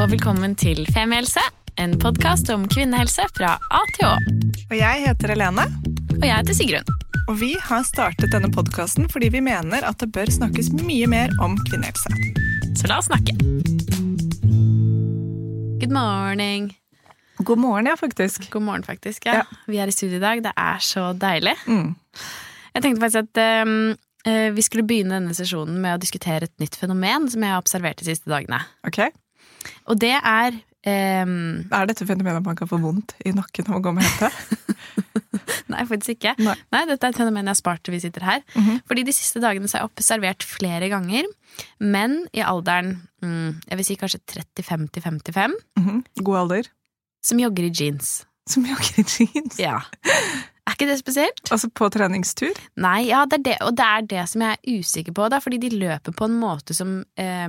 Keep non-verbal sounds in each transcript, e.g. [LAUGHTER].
og velkommen til Femihelse, en podkast om kvinnehelse fra A til Å. Og jeg heter Helene, Og jeg heter Sigrun. og vi har startet denne podkasten fordi vi mener at det bør snakkes mye mer om kvinnehelse. Så la oss snakke. Good morning. God morgen, ja, faktisk. God morgen, faktisk. Ja. Ja. Vi er i studio i dag. Det er så deilig. Mm. Jeg tenkte faktisk at um, eh, vi skulle begynne denne sesjonen med å diskutere et nytt fenomen som jeg har observert de siste dagene. Ok. Og det er um, Er dette fenomenet at man kan få vondt i nakken av å gå med hette? [LAUGHS] Nei, faktisk ikke. Nei. dette er et fenomen jeg har spart til vi sitter her. Mhm. Fordi de siste dagene så har jeg observert flere ganger menn i alderen mm, jeg vil si kanskje 30-50-55 Mhm. God alder. som jogger i jeans. Som jogger i jeans. Ja. Er ikke det spesielt? Altså på treningstur. Nei, ja, det er det, og det er det som jeg er usikker på, da, fordi de løper på en måte som eh,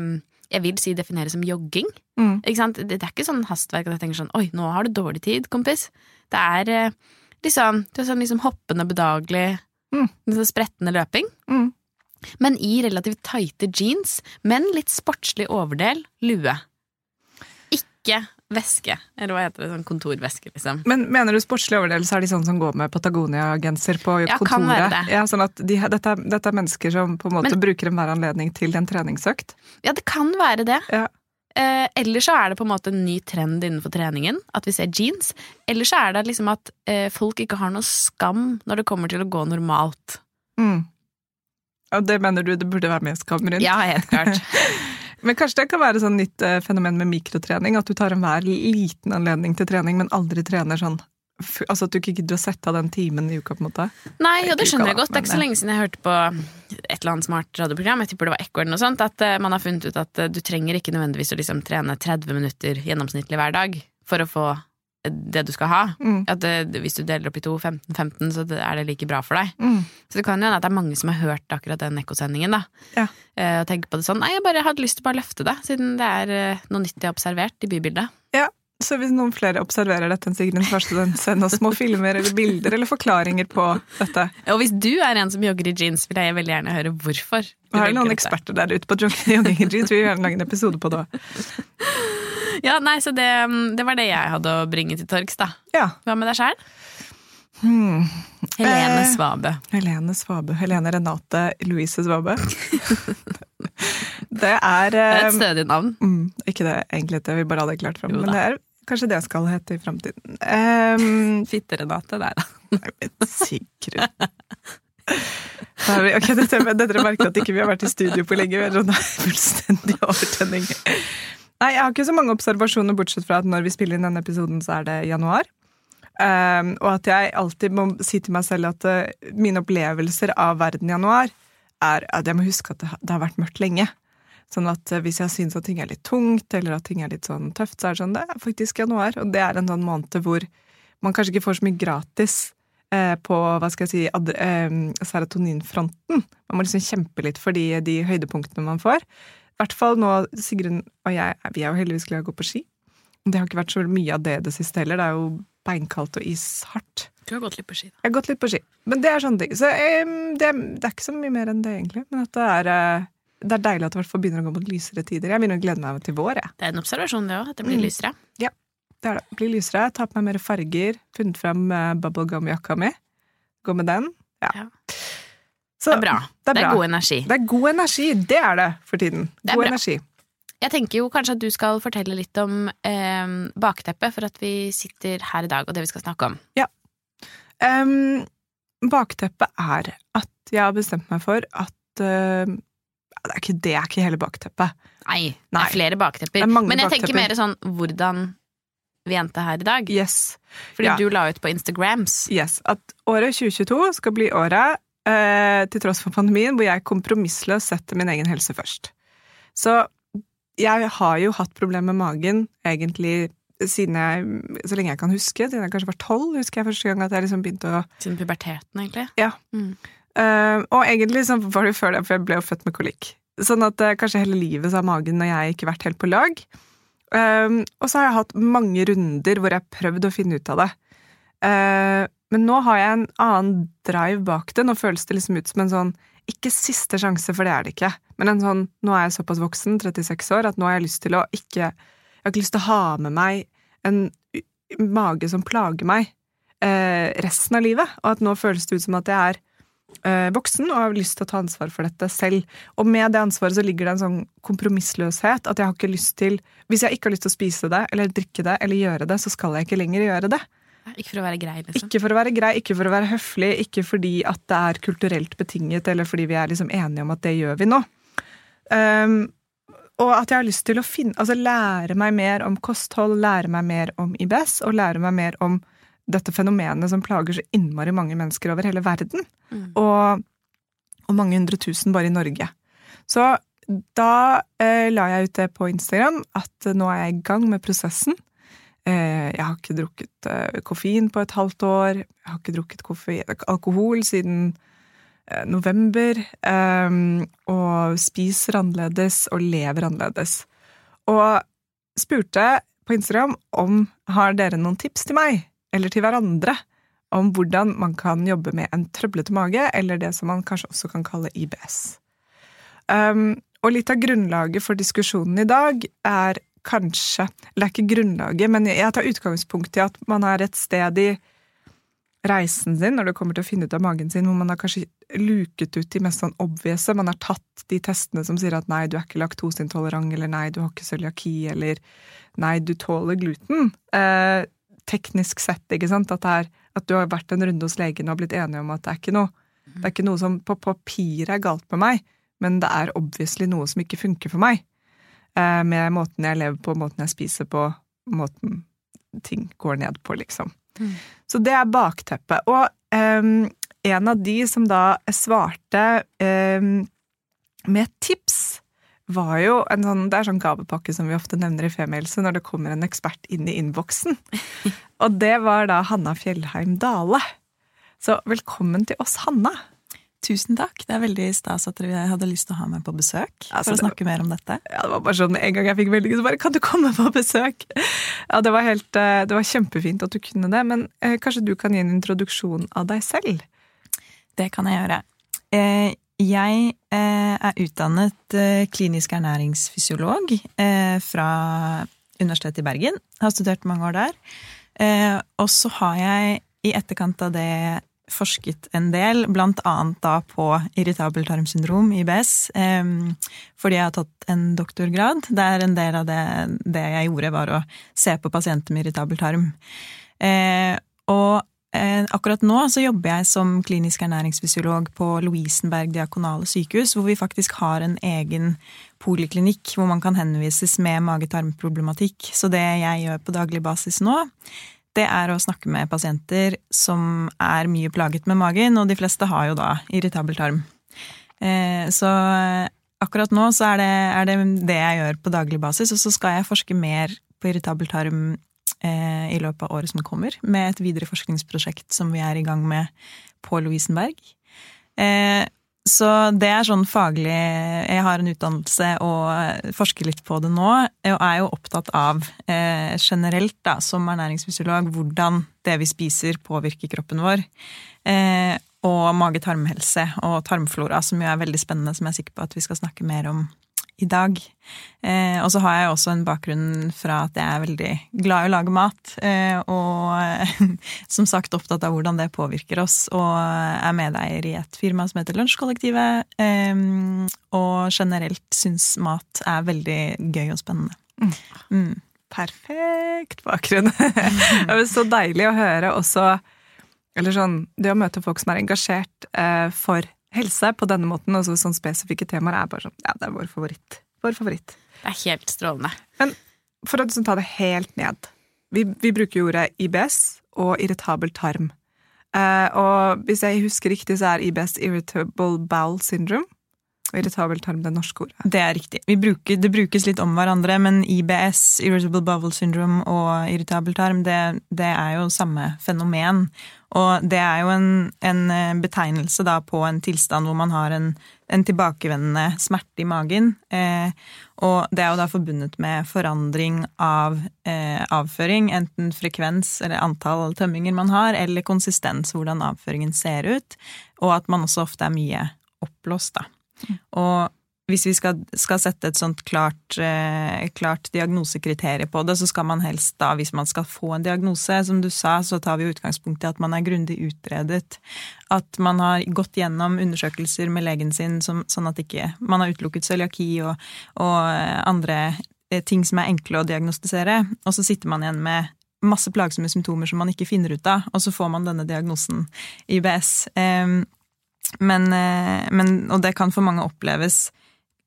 jeg vil si definere som jogging. Mm. Ikke sant? Det, det er ikke sånn hastverk at jeg tenker sånn Oi, nå har du dårlig tid, kompis. Det er eh, liksom, det er sånn liksom hoppende bedagelig, Mm. sånn sprettende løping. Mm. Men i relativt tighte jeans, men litt sportslig overdel, lue. Ikke veske, eller hva heter det, sånn kontorveske, liksom. Men mener du sportslig overdel, er de sånne som går med Patagonia-genser på Ja, kontoret? kan være det. Ja, sånn at de, dette, er- dette er mennesker som på en måte Men- bruker enhver anledning til en treningsøkt? Ja, det kan være det. Ja. Eh, eller så er det på en måte en ny trend innenfor treningen, at vi ser jeans. Eller så er det liksom at eh, folk ikke har noe skam når det kommer til å gå normalt. Mm. Og det mener du det burde være mer skam rundt? Ja, helt klart. [LAUGHS] Men kanskje det kan være sånn nytt eh, fenomen med mikrotrening, at du tar enhver liten anledning til trening, men aldri trener sånn Altså at du ikke gidder å sette av den timen i uka, på en måte. Nei, og det skjønner jeg godt. Det er ikke så lenge siden jeg hørte på et eller annet smart radioprogram, jeg tipper det var Ekko eller noe sånt, at eh, man har funnet ut at eh, du trenger ikke nødvendigvis å liksom trene 30 minutter gjennomsnittlig hver dag for å få eh, det du skal ha. Mm. At det, hvis du deler opp i to 15-15, så det- er det like bra for deg. Mm. Så det kan jo hende at det er mange som har hørt akkurat den ekkosendingen. da. Ja. Eh, Og tenker på det sånn Nei, jeg bare hadde lyst til å bare løfte det, siden det er eh, noe nytt jeg har observert i bybildet. Ja, Så hvis noen flere observerer dette enn Sigrun, snill, send oss små filmer eller bilder eller forklaringer på dette. Og hvis du er en som jogger i jeans, vil jeg veldig gjerne høre hvorfor. Og har noen eksperter der ute på [LAUGHS] jogging i jeans, vi vil gjerne lage en episode på det òg. Ja, nei, så det, det var det jeg hadde å bringe til torgs, da. Ja. Hva med deg sjæl? Hmm. Helene Eh, Helene Svabe. Helene Renate Louise Svabe. [LAUGHS] det er Det eh, et stødig navn. Mm, ikke det egentlig, det vi bare hadde klart fram. Men det er kanskje det jeg skal hete i framtiden. Um, [LAUGHS] Fitte-Renate, der, da. Sigrun. Ok, dette, dere merker at ikke vi har vært i studio på lenge. Vi er fullstendig overtenning. Nei, jeg har ikke så mange observasjoner, bortsett fra at når vi spiller inn denne episoden, så er det januar. Um, og at jeg alltid må si til meg selv at uh, mine opplevelser av verden i januar er at jeg må huske at det, det har vært mørkt lenge. Sånn at uh, hvis jeg syns at ting er litt tungt, eller at ting er litt sånn tøft, så er det sånn det er faktisk januar. Og det er en sånn måned hvor man kanskje ikke får så mye gratis uh, på hva skal jeg si, ad, eh, serotoninfronten. Man må liksom kjempe litt for de, de høydepunktene man får. I hvert fall nå, Sigrun og jeg, vi er jo heldigvis glad i å gå på ski. Det har ikke vært så mye av det det siste heller. Det er jo beinkaldt og ishardt. Du har gått litt på ski, da. Jeg har gått litt på ski. Men det er sånne ting. Så um, det, det er ikke så mye mer enn det, egentlig. Men at det er, uh, det er deilig at det i hvert fall begynner å gå mot lysere tider. Jeg begynner å glede meg til vår, jeg. Det er en observasjon, det òg, at det blir Mm. lysere. Det er det. Blir lysere. Ta på meg mer farger. Funnet fram uh, bubblegum-jakka mi. Gå med den. Ja. Ja. Så, Det er bra. Det er, Det er god energi. Det er god energi. Det er det for tiden. God bra. energi. Jeg tenker jo kanskje at du skal fortelle litt om eh, bakteppet for at vi sitter her i dag, og det vi skal snakke om. Em, bakteppet er at jeg har bestemt meg for at uh, det, er ikke, det er ikke hele bakteppet. Nei, det er flere baktepper. Er Men jeg tenker baktepper. mer sånn hvordan vi endte her i dag. Yes. Fordi Ja. du la ut på Instagrams. yes. At året 2022 skal bli året, til tross for pandemien, hvor jeg kompromissløst setter min egen helse først. Så jeg har jo hatt problemer med magen egentlig siden jeg, så lenge jeg kan huske, siden jeg kanskje var tolv, husker jeg første gang at jeg liksom begynte å Siden puberteten, egentlig. Eh, og egentlig så var det jo før det, for jeg ble jo født med kolikk. Sånn at uh, kanskje hele livet så har magen og jeg ikke vært helt på lag. Uh, og så har jeg hatt mange runder hvor jeg har prøvd å finne ut av det. Men nå har jeg en annen drive bak det. Nå føles det liksom ut som en sånn Ikke siste sjanse, for det er det ikke. Men en sånn Nå er jeg såpass voksen, 36 år, at nå har jeg lyst til å ikke Jeg har ikke lyst til å ha med meg en mage som plager meg eh, resten av livet. Og at nå føles det ut som at jeg er eh, voksen og har lyst til å ta ansvar for dette selv. Og med det ansvaret så ligger det en sånn kompromissløshet at jeg har ikke lyst til Hvis jeg ikke har lyst til å spise det eller drikke det eller gjøre det, så skal jeg ikke lenger gjøre det. Ikke for å være grei, liksom. Ikke for å være grei, ikke for å være høflig, ikke fordi at det er kulturelt betinget, eller fordi vi er liksom enige om at det gjør vi nå. Um, og at jeg har lyst til å finne, altså lære meg mer om kosthold, lære meg mer om IBS, og lære meg mer om dette fenomenet som plager så innmari mange mennesker over hele verden. Mm. Og, og, mange hundre tusen bare i Norge. Så da eh, la jeg ut det på Instagram, at nå er jeg i gang med prosessen. Eh, jeg har ikke drukket eh, koffein på et halvt år. Jeg har ikke drukket alkohol siden Eh, november, um, og spiser annerledes og lever annerledes. Og spurte på Instagram om har dere noen tips til meg, eller til hverandre, om hvordan man kan jobbe med en trøblete mage, eller det som man kanskje også kan kalle IBS. Um, og litt av grunnlaget for diskusjonen i dag er kanskje Eller er ikke grunnlaget, men jeg tar utgangspunkt i at man er et sted i reisen sin når det kommer til å finne ut av magen sin, hvor man har kanskje luket ut de mest sånn obvious. Man har tatt de testene som sier at nei, du er ikke laktoseintolerant, eller nei, du har ikke cøliaki, eller nei, du tåler gluten. Eh, teknisk sett, ikke sant, at, er, at, du har vært en runde hos legen og blitt enige om at det er ikke noe, det er ikke noe som på papiret er galt med meg, men det er obviously noe som ikke funker for meg. Eh, med måten jeg lever på, måten jeg spiser på, måten ting går ned på, liksom. Mm. Så det er bakteppet. Og um, en av de som da svarte um, med tips, var jo en sånn Det er sånn gavepakke som vi ofte nevner i Femihelse når det kommer en ekspert inn i innboksen. [LAUGHS] Og det var da Hanna Fjellheim Dale. Så velkommen til oss, Hanna. Tusen takk. Det er veldig stas at dere hadde lyst til å ha meg på besøk. Altså, for å snakke var, mer om dette. Ja, det var bare sånn, En gang jeg fikk veldig så bare Kan du komme på besøk? Ja, Det var, helt, eh, det var kjempefint at du kunne det. Men eh, kanskje du kan gi en introduksjon av deg selv? Det kan jeg gjøre. Eh, jeg eh, er utdannet eh, klinisk ernæringsfysiolog eh, fra Universitetet i Bergen. Har studert mange år der. og så har jeg i etterkant av det forsket en del, blant annet da på irritabel tarmsyndrom, IBS, fordi jeg har tatt en doktorgrad. Der en del av det, det, jeg gjorde, var å se på pasienter med irritabel tarm. Eh, og eh, akkurat nå så jobber jeg som klinisk ernæringsfysiolog på Lovisenberg diakonale sykehus, hvor vi faktisk har en egen poliklinikk hvor man kan henvises med mage-tarm-problematikk. Så det jeg gjør på daglig basis nå, det er å snakke med pasienter som er mye plaget med magen, og de fleste har jo da irritabel tarm. Eh, så akkurat nå så er det, er det, det jeg gjør på daglig basis, og så skal jeg forske mer på irritabel tarm eh, i løpet av året som kommer, med et videre forskningsprosjekt som vi er i gang med på Lovisenberg. Så det er sånn faglig Jeg har en utdannelse og forsker litt på det nå, og er jo opptatt av eh, generelt, da, som ernæringsfysiolog, hvordan det vi spiser, påvirker kroppen vår. Eh, og mage-tarmhelse og tarmflora, som jo er veldig spennende, som jeg er sikker på at vi skal snakke mer om i dag. Eh, og så har jeg også en bakgrunn fra at jeg er veldig glad i å lage mat. Eh, og [LAUGHS] som sagt opptatt av hvordan det påvirker oss, og er medeier i et firma som heter Lunsjkollektivet. Eh, og generelt syns mat er veldig gøy og spennende. Mm. Mm. Perfekt bakgrunn! [LAUGHS] det er så deilig å høre også Eller sånn, det å møte folk som er engasjert eh, for helse på denne måten, og sånn spesifikke temaer, er bare sånn Ja, det er vår favoritt. Vår favoritt. Det er helt strålende. Men for å ta det helt ned Vi, vi bruker jo ordet IBS og irritabel tarm. Uh, og hvis jeg husker riktig, så er IBS irritable bowel syndrome. Irritabel tarm det norske ordet. Det er riktig. Bruker, det brukes litt om hverandre, men IBS, irritable bowel syndrome, og irritabel tarm, det, det er jo samme fenomen. Og det er jo en, en, eh, betegnelse da på en tilstand hvor man har en, en tilbakevendende smerte i magen. Eh, og det er jo da forbundet med forandring av eh, avføring, enten frekvens eller antall tømminger man har, eller konsistens, hvordan avføringen ser ut, og at man også ofte er mye oppblåst, da. Og hvis vi skal, skal sette et sånt klart, eh, klart diagnosekriterium på det, så skal man helst da, hvis man skal få en diagnose, som du sa, så tar vi utgangspunkt i at man er grundig utredet. At man har gått gjennom undersøkelser med legen sin, som, sånn at ikke man har utelukket cøliaki og, og andre ting som er enkle å diagnostisere. Og så sitter man igjen med masse plagsomme symptomer som man ikke finner ut av, og så får man denne diagnosen IBS. Eh, men, og det kan for mange oppleves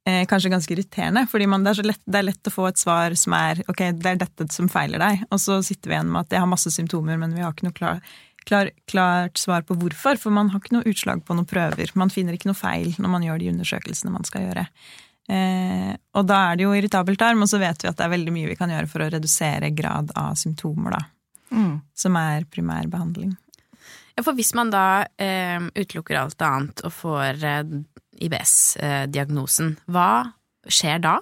eh, kanskje ganske irriterende, fordi man, det, er lett, det, er lett, å få et svar som er ok, det er dette som feiler deg, og så sitter vi igjen med at jeg har masse symptomer, men vi har ikke noe klar, klar, klart svar på hvorfor, for man har ikke noe utslag på noen prøver. Man finner ikke noe feil når man gjør de undersøkelsene man skal gjøre. Eh, og da er det jo irritabelt arm, og så vet vi at det er veldig mye vi kan gjøre for å redusere grad av symptomer, da. Mm. Som er primærbehandling. Ja, for hvis man da eh, utelukker alt annet og får eh, IBS-diagnosen, hva skjer da?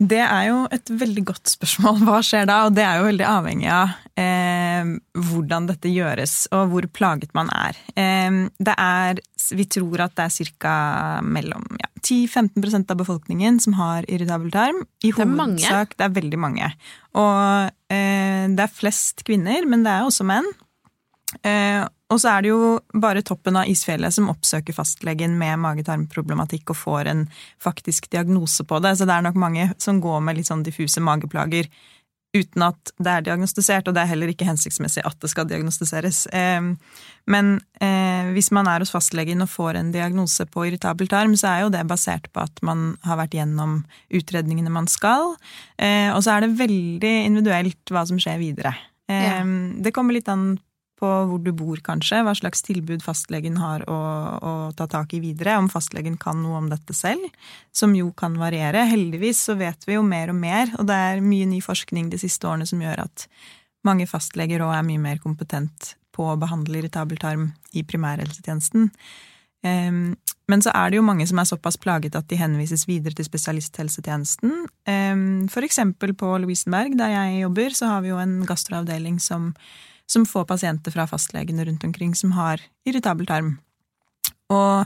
Det er jo et veldig godt spørsmål. Hva skjer da? Og det er jo veldig avhengig av eh, hvordan dette gjøres, og hvor plaget man er. Eh, det er Vi tror at det er ca. mellom ja, 10-15% av befolkningen som har irritabel tarm. I det er mange. Det er veldig mange. Og eh, det er flest kvinner, men det er også menn. Eh, og så er det jo bare toppen av isfjellet som oppsøker fastlegen med mage-tarm-problematikk og får en faktisk diagnose på det. Så det er nok mange som går med litt sånn diffuse mageplager uten at det er diagnostisert, og det er heller ikke hensiktsmessig at det skal diagnostiseres. Eh, men eh, hvis man er hos fastlegen og får en diagnose på irritabel tarm, så er jo det basert på at man har vært gjennom utredningene man skal, og så er det veldig individuelt hva som skjer videre. Ja. Det kommer litt an på hvor du bor, kanskje, hva slags tilbud fastlegen har å, å, ta tak i videre, om fastlegen kan noe om dette selv, som jo kan variere. Heldigvis så vet vi jo mer og mer, og det er mye ny forskning de siste årene som gjør at mange fastleger òg er mye mer kompetent på å behandle irritabel tarm i primærhelsetjenesten. Men så er det jo mange som er såpass plaget at de henvises videre til spesialisthelsetjenesten. For eksempel på Lovisenberg, der jeg jobber, så har vi jo en gastroavdeling som som får pasienter fra fastlegene rundt omkring som har irritabel tarm. Og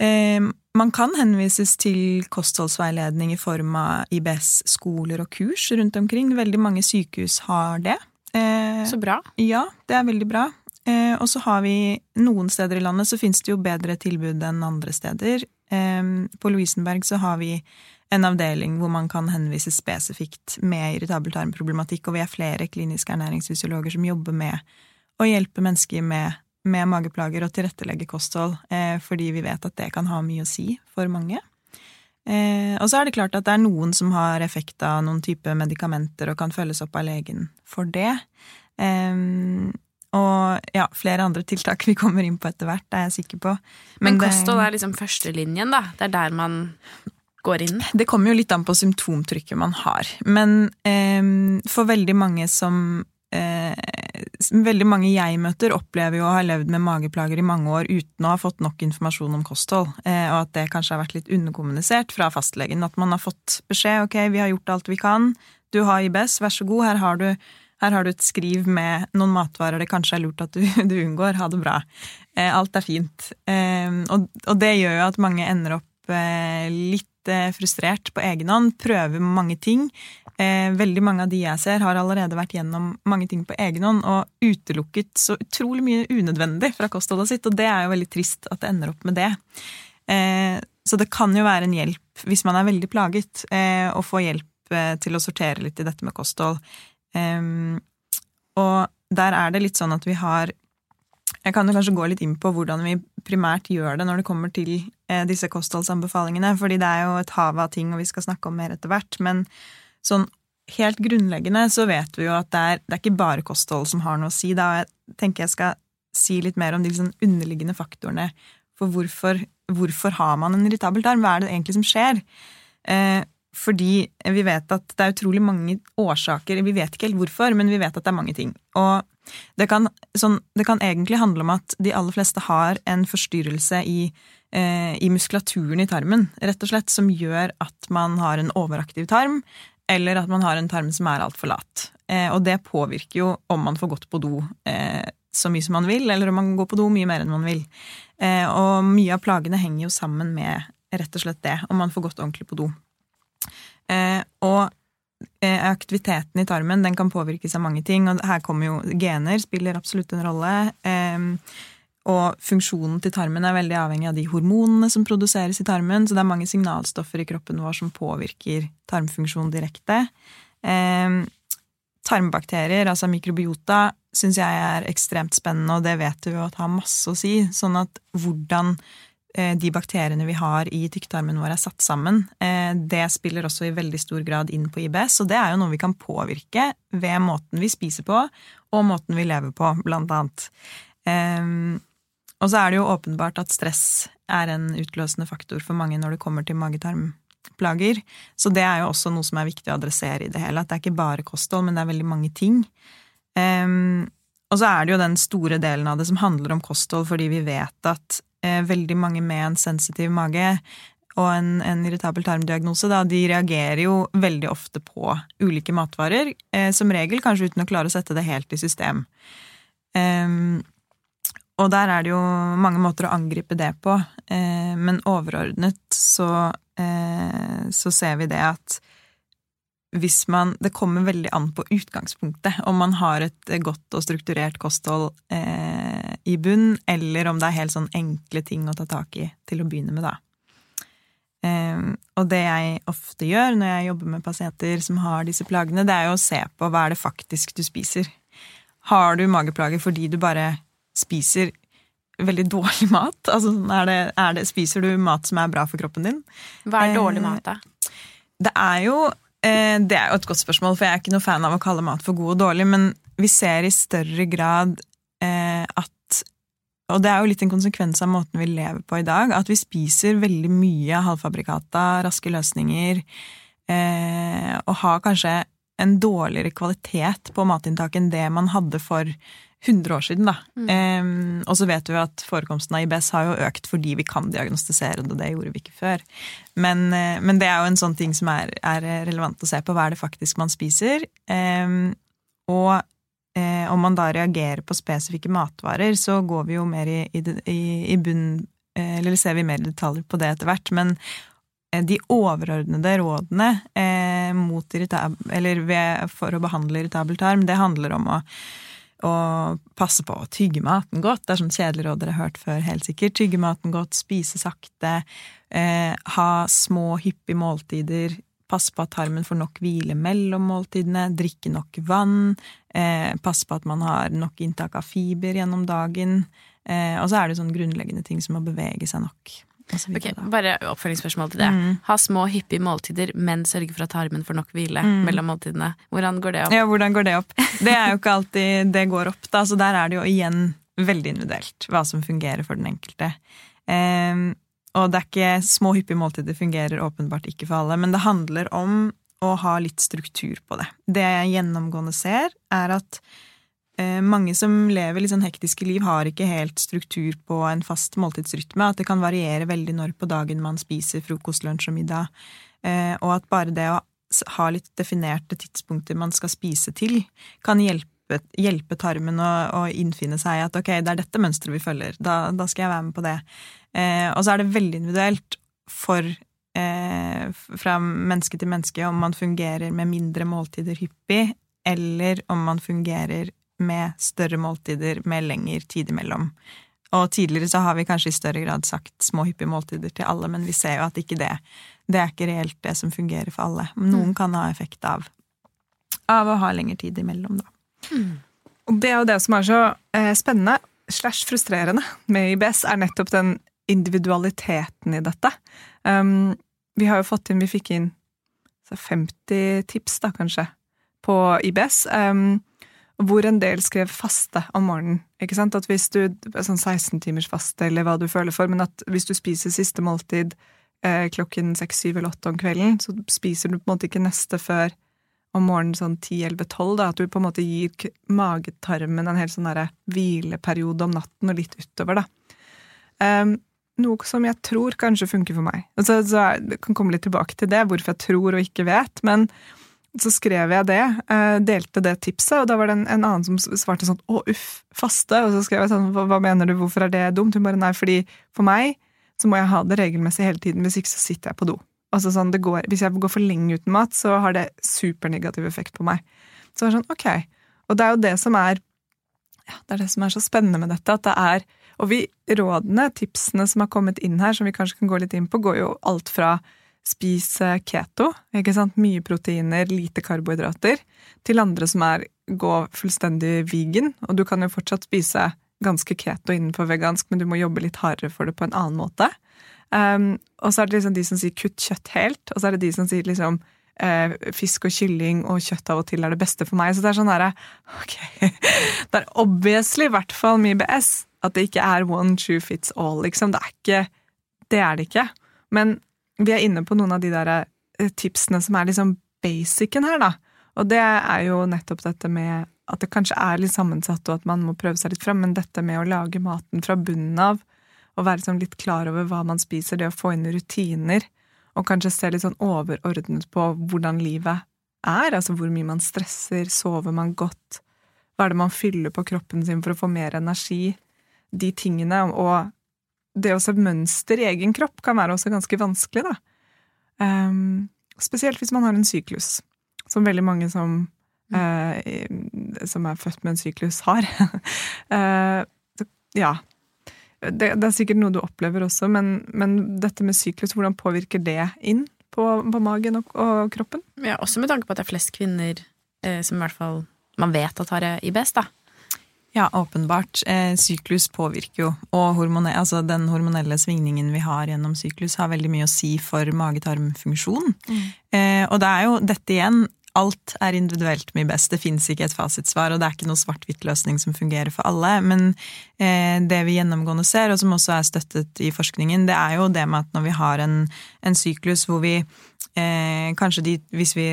eh, man kan henvises til kostholdsveiledning i form av IBS-skoler og kurs rundt omkring. Veldig mange sykehus har det. Eh, så bra. Ja, det er veldig bra. Eh, og så har vi noen steder i landet så finnes det jo bedre tilbud enn andre steder. Eh, på Lovisenberg så har vi en avdeling hvor man kan henvise spesifikt med irritabel tarmproblematikk, og vi er flere kliniske ernæringsfysiologer som jobber med å hjelpe mennesker med, med mageplager og tilrettelegge kosthold, eh, fordi vi vet at det kan ha mye å si for mange. Eh, og så er det klart at det er noen som har effekt av noen type medikamenter og kan følges opp av legen for det. Eh, og ja, flere andre tiltak vi kommer inn på etter hvert, er jeg sikker på. Men, Men kosthold er liksom førstelinjen, da? Det er der man går inn? Det kommer jo litt an på symptomtrykket man har. Men eh, for veldig mange som eh, Veldig mange jeg møter, opplever jo å ha levd med mageplager i mange år uten å ha fått nok informasjon om kosthold, eh, og at det kanskje har vært litt underkommunisert fra fastlegen. At man har fått beskjed ok, vi har gjort alt vi kan, du har IBS, vær så god, her har du her har du et skriv med noen matvarer det kanskje er lurt at du, [LAUGHS] du unngår. Ha det bra. Eh, alt er fint. Eh, og, og, det gjør jo at mange ender opp eh, litt Eh, frustrert på egen hånd, prøver mange ting. Eh, veldig mange av de jeg ser, har allerede vært gjennom mange ting på egen hånd og utelukket så utrolig mye unødvendig fra kostholdet sitt, og det er jo veldig trist at det ender opp med det. Eh, så det kan jo være en hjelp, hvis man er veldig plaget, å få hjelp til å sortere litt i dette med kosthold. Og der er det litt sånn at vi har jeg kan jo kanskje gå litt inn på hvordan vi primært gjør det når det kommer til eh, disse kostholdsanbefalingene, fordi det er jo et hav av ting, og vi skal snakke om mer etter hvert. Men sånn helt grunnleggende så vet vi jo at det er, det er ikke bare kosthold som har noe å si. Da jeg tenker jeg skal si litt mer om de sånn underliggende faktorene for hvorfor, hvorfor har man en irritabel tarm? Hva er det egentlig som skjer? Eh, fordi vi vet at det er utrolig mange årsaker. Vi vet ikke helt hvorfor, men vi vet at det er mange ting. Og det kan, sånn, det kan egentlig handle om at de aller fleste har en forstyrrelse i, eh, i, muskulaturen i tarmen, rett og slett, som gjør at man har en overaktiv tarm, eller at man har en tarm som er altfor lat. Eh, og det påvirker jo om man får gått på do eh, så mye som man vil, eller om man går på do mye mer enn man vil. Eh, og mye av plagene henger jo sammen med rett og slett det, om man får gått ordentlig på do. Eh, og aktiviteten i tarmen den kan påvirkes av mange ting, og her kommer jo gener spiller absolutt en rolle. Eh, og funksjonen til tarmen er veldig avhengig av de hormonene som produseres i tarmen, så det er mange signalstoffer i kroppen vår som påvirker tarmfunksjonen direkte. Eh, tarmbakterier, altså mikrobiota, syns jeg er ekstremt spennende, og det vet vi jo at har masse å si. Sånn at hvordan eh, de bakteriene vi har i tykktarmen vår er satt sammen, eh, det spiller også i veldig stor grad inn på IBS, og det er jo noe vi kan påvirke ved måten vi spiser på, og måten vi lever på, blant annet. Um, og så er det jo åpenbart at stress er en utløsende faktor for mange når det kommer til magetarmplager. Så det er jo også noe som er viktig å adressere i det hele. At det er ikke bare kosthold, men det er veldig mange ting. Og så er det jo den store delen av det som handler om kosthold, fordi vi vet at eh, veldig mange med en sensitiv mage og en, en irritabel tarmdiagnose, da, de reagerer jo veldig ofte på ulike matvarer. Eh, som regel kanskje uten å klare å sette det helt i system. Um, og der er det jo mange måter å angripe det på, eh, men overordnet så, eh, så ser vi det at hvis man Det kommer veldig an på utgangspunktet, om man har et godt og strukturert kosthold eh, i bunn, eller om det er helt sånn enkle ting å ta tak i til å begynne med, da. Eh, og det jeg ofte gjør når jeg jobber med pasienter som har disse plagene, det er jo å se på hva er det faktisk du spiser. Har du mageplager fordi du bare spiser veldig dårlig mat? [LAUGHS] Altså, er det, er det, spiser du mat som er bra for kroppen din? Hva er dårlig mat, da? Det er jo eh, det er jo et godt spørsmål, for jeg er ikke noe fan av å kalle mat for god og dårlig, men vi ser i større grad eh, at Og det er jo litt en konsekvens av måten vi lever på i dag, at vi spiser veldig mye halvfabrikata, raske løsninger, eh, og har kanskje en dårligere kvalitet på matinntaket enn det man hadde for 100 år siden, da. Mm. Um, og så vet vi at forekomsten av IBS har jo økt fordi vi kan diagnostisere det, det gjorde vi ikke før. Men, uh, men det er jo en sånn ting som er, er, relevant å se på. Hva er det faktisk man spiser? Um, og uh, om man da reagerer på spesifikke matvarer, så går vi jo mer i, i, i bunn uh, Eller ser vi mer detaljer på det etter hvert. Men de overordnede rådene eh, ved, for å behandle irritabel tarm, det handler om å og passe på å tygge maten godt. Det er sånn kjedelig råd dere har hørt før, helt sikkert. Tygge maten godt, spise sakte, eh, ha små, hyppige måltider. Passe på at tarmen får nok hvile mellom måltidene, drikke nok vann. Eh, passe på at man har nok inntak av fiber gjennom dagen. Eh, og så er det sånn grunnleggende ting som å bevege seg nok. Ok, Bare oppfølgingsspørsmål til det. Mm. Ha små, hyppige måltider, men sørge for at tarmen får nok hvile mm. mellom måltidene. Hvordan går det opp? Ja, hvordan går Det opp? Det er jo ikke alltid det går opp, da. Så der er det jo igjen veldig individuelt hva som fungerer for den enkelte. Um, og det er ikke små, hyppige måltider fungerer åpenbart ikke for alle, men det handler om å ha litt struktur på det. Det jeg gjennomgående ser, er at mange som lever litt sånn hektiske liv, har ikke helt struktur på en fast måltidsrytme. At det kan variere veldig når på dagen man spiser frokost, lunsj og middag. Eh, og at bare det å ha litt definerte tidspunkter man skal spise til, kan hjelpe, hjelpe tarmen å, å, innfinne seg at ok, det er dette mønsteret vi følger. Da, da, skal jeg være med på det. Eh, og så er det veldig individuelt for fra menneske til menneske om man fungerer med mindre måltider hyppig, eller om man fungerer med større måltider med lengre tid imellom. Og tidligere så har vi kanskje i større grad sagt små, hyppige måltider til alle, men vi ser jo at ikke det Det er ikke reelt det som fungerer for alle. Noen mm. kan ha effekt av, av å ha lengre tid imellom, da. Mm. Og det er jo det som er så eh, spennende slash frustrerende med IBS, er nettopp den individualiteten i dette. Um, vi har jo fått inn Vi fikk inn 50 tips, da, kanskje, på IBS. Um, hvor en del skrev faste om morgenen. ikke sant? At hvis du, sånn 16 timers faste, eller hva du føler for, men at hvis du spiser siste måltid eh, klokken 6, 7 eller 8 om kvelden, så spiser du på en måte ikke neste før om morgenen sånn 10, 11, 12, da, at du på en måte gir magetarmen en hel sånn hvileperiode om natten og litt utover, da. Um, noe som jeg tror kanskje funker for meg. Altså, så jeg kan komme litt tilbake til det, hvorfor jeg tror og ikke vet, men så skrev jeg det, eh, delte det tipset, og da var det en, en annen som svarte sånn 'å, uff, faste', og så skrev jeg sånn 'hva mener du, hvorfor er det dumt?' Hun bare 'nei, fordi for meg så må jeg ha det regelmessig hele tiden, hvis ikke så sitter jeg på do. Altså sånn, det går, Hvis jeg går for lenge uten mat, så har det supernegativ effekt på meg. Så det er sånn, ok. Og det er jo det som er ja, det er det som er så spennende med dette, at det er Og vi rådene, tipsene som har kommet inn her, som vi kanskje kan gå litt inn på, går jo alt fra spis keto, ikke sant, mye proteiner, lite karbohydrater, til andre som er gå fullstendig vegan, og du kan jo fortsatt spise ganske keto innenfor vegansk, men du må jobbe litt hardere for det på en annen måte. Um, og så er det liksom de som sier kutt kjøtt helt, og så er det de som sier liksom eh, fisk og kylling og kjøtt av og til er det beste for meg. Så det er sånn derre [LAUGHS] Ok. Det er obviously i hvert fall med IBS at det ikke er one true fits all, liksom. Det er ikke Det er det ikke. Men vi er inne på noen av de der eh, tipsene som er liksom basicen her, da. Og det er jo nettopp dette med at det kanskje er litt sammensatt, og at man må prøve seg litt fram, men dette med å lage maten fra bunnen av, og være sånn litt klar over hva man spiser, det å få inn rutiner, og kanskje se litt sånn overordnet på hvordan livet er, altså hvor mye man stresser, sover man godt, hva er det man fyller på kroppen sin for å få mer energi, de tingene, og det å se mønster i egen kropp kan være også ganske vanskelig, da. Um, spesielt hvis man har en syklus, som veldig mange som, uh, som er født med en syklus, har. [LAUGHS] uh, ja, det, det, er sikkert noe du opplever også, men, men, dette med syklus, hvordan påvirker det inn på, på magen og, og, kroppen? Ja, Også med tanke på at det er flest kvinner eh, som i hvert fall man vet at har IBS, da. Ja, åpenbart. Eh, syklus påvirker jo, og hormone, altså den hormonelle svingningen vi har gjennom syklus, har veldig mye å si for mage-tarm-funksjon. Mm. Eh, og det er jo dette igjen alt er individuelt mye best. Det fins ikke et fasitsvar, og det er ikke noe svart-hvitt-løsning som fungerer for alle. Men eh, det vi gjennomgående ser, og som også er støttet i forskningen, det er jo det med at når vi har en, en syklus hvor vi eh, Kanskje de, hvis vi,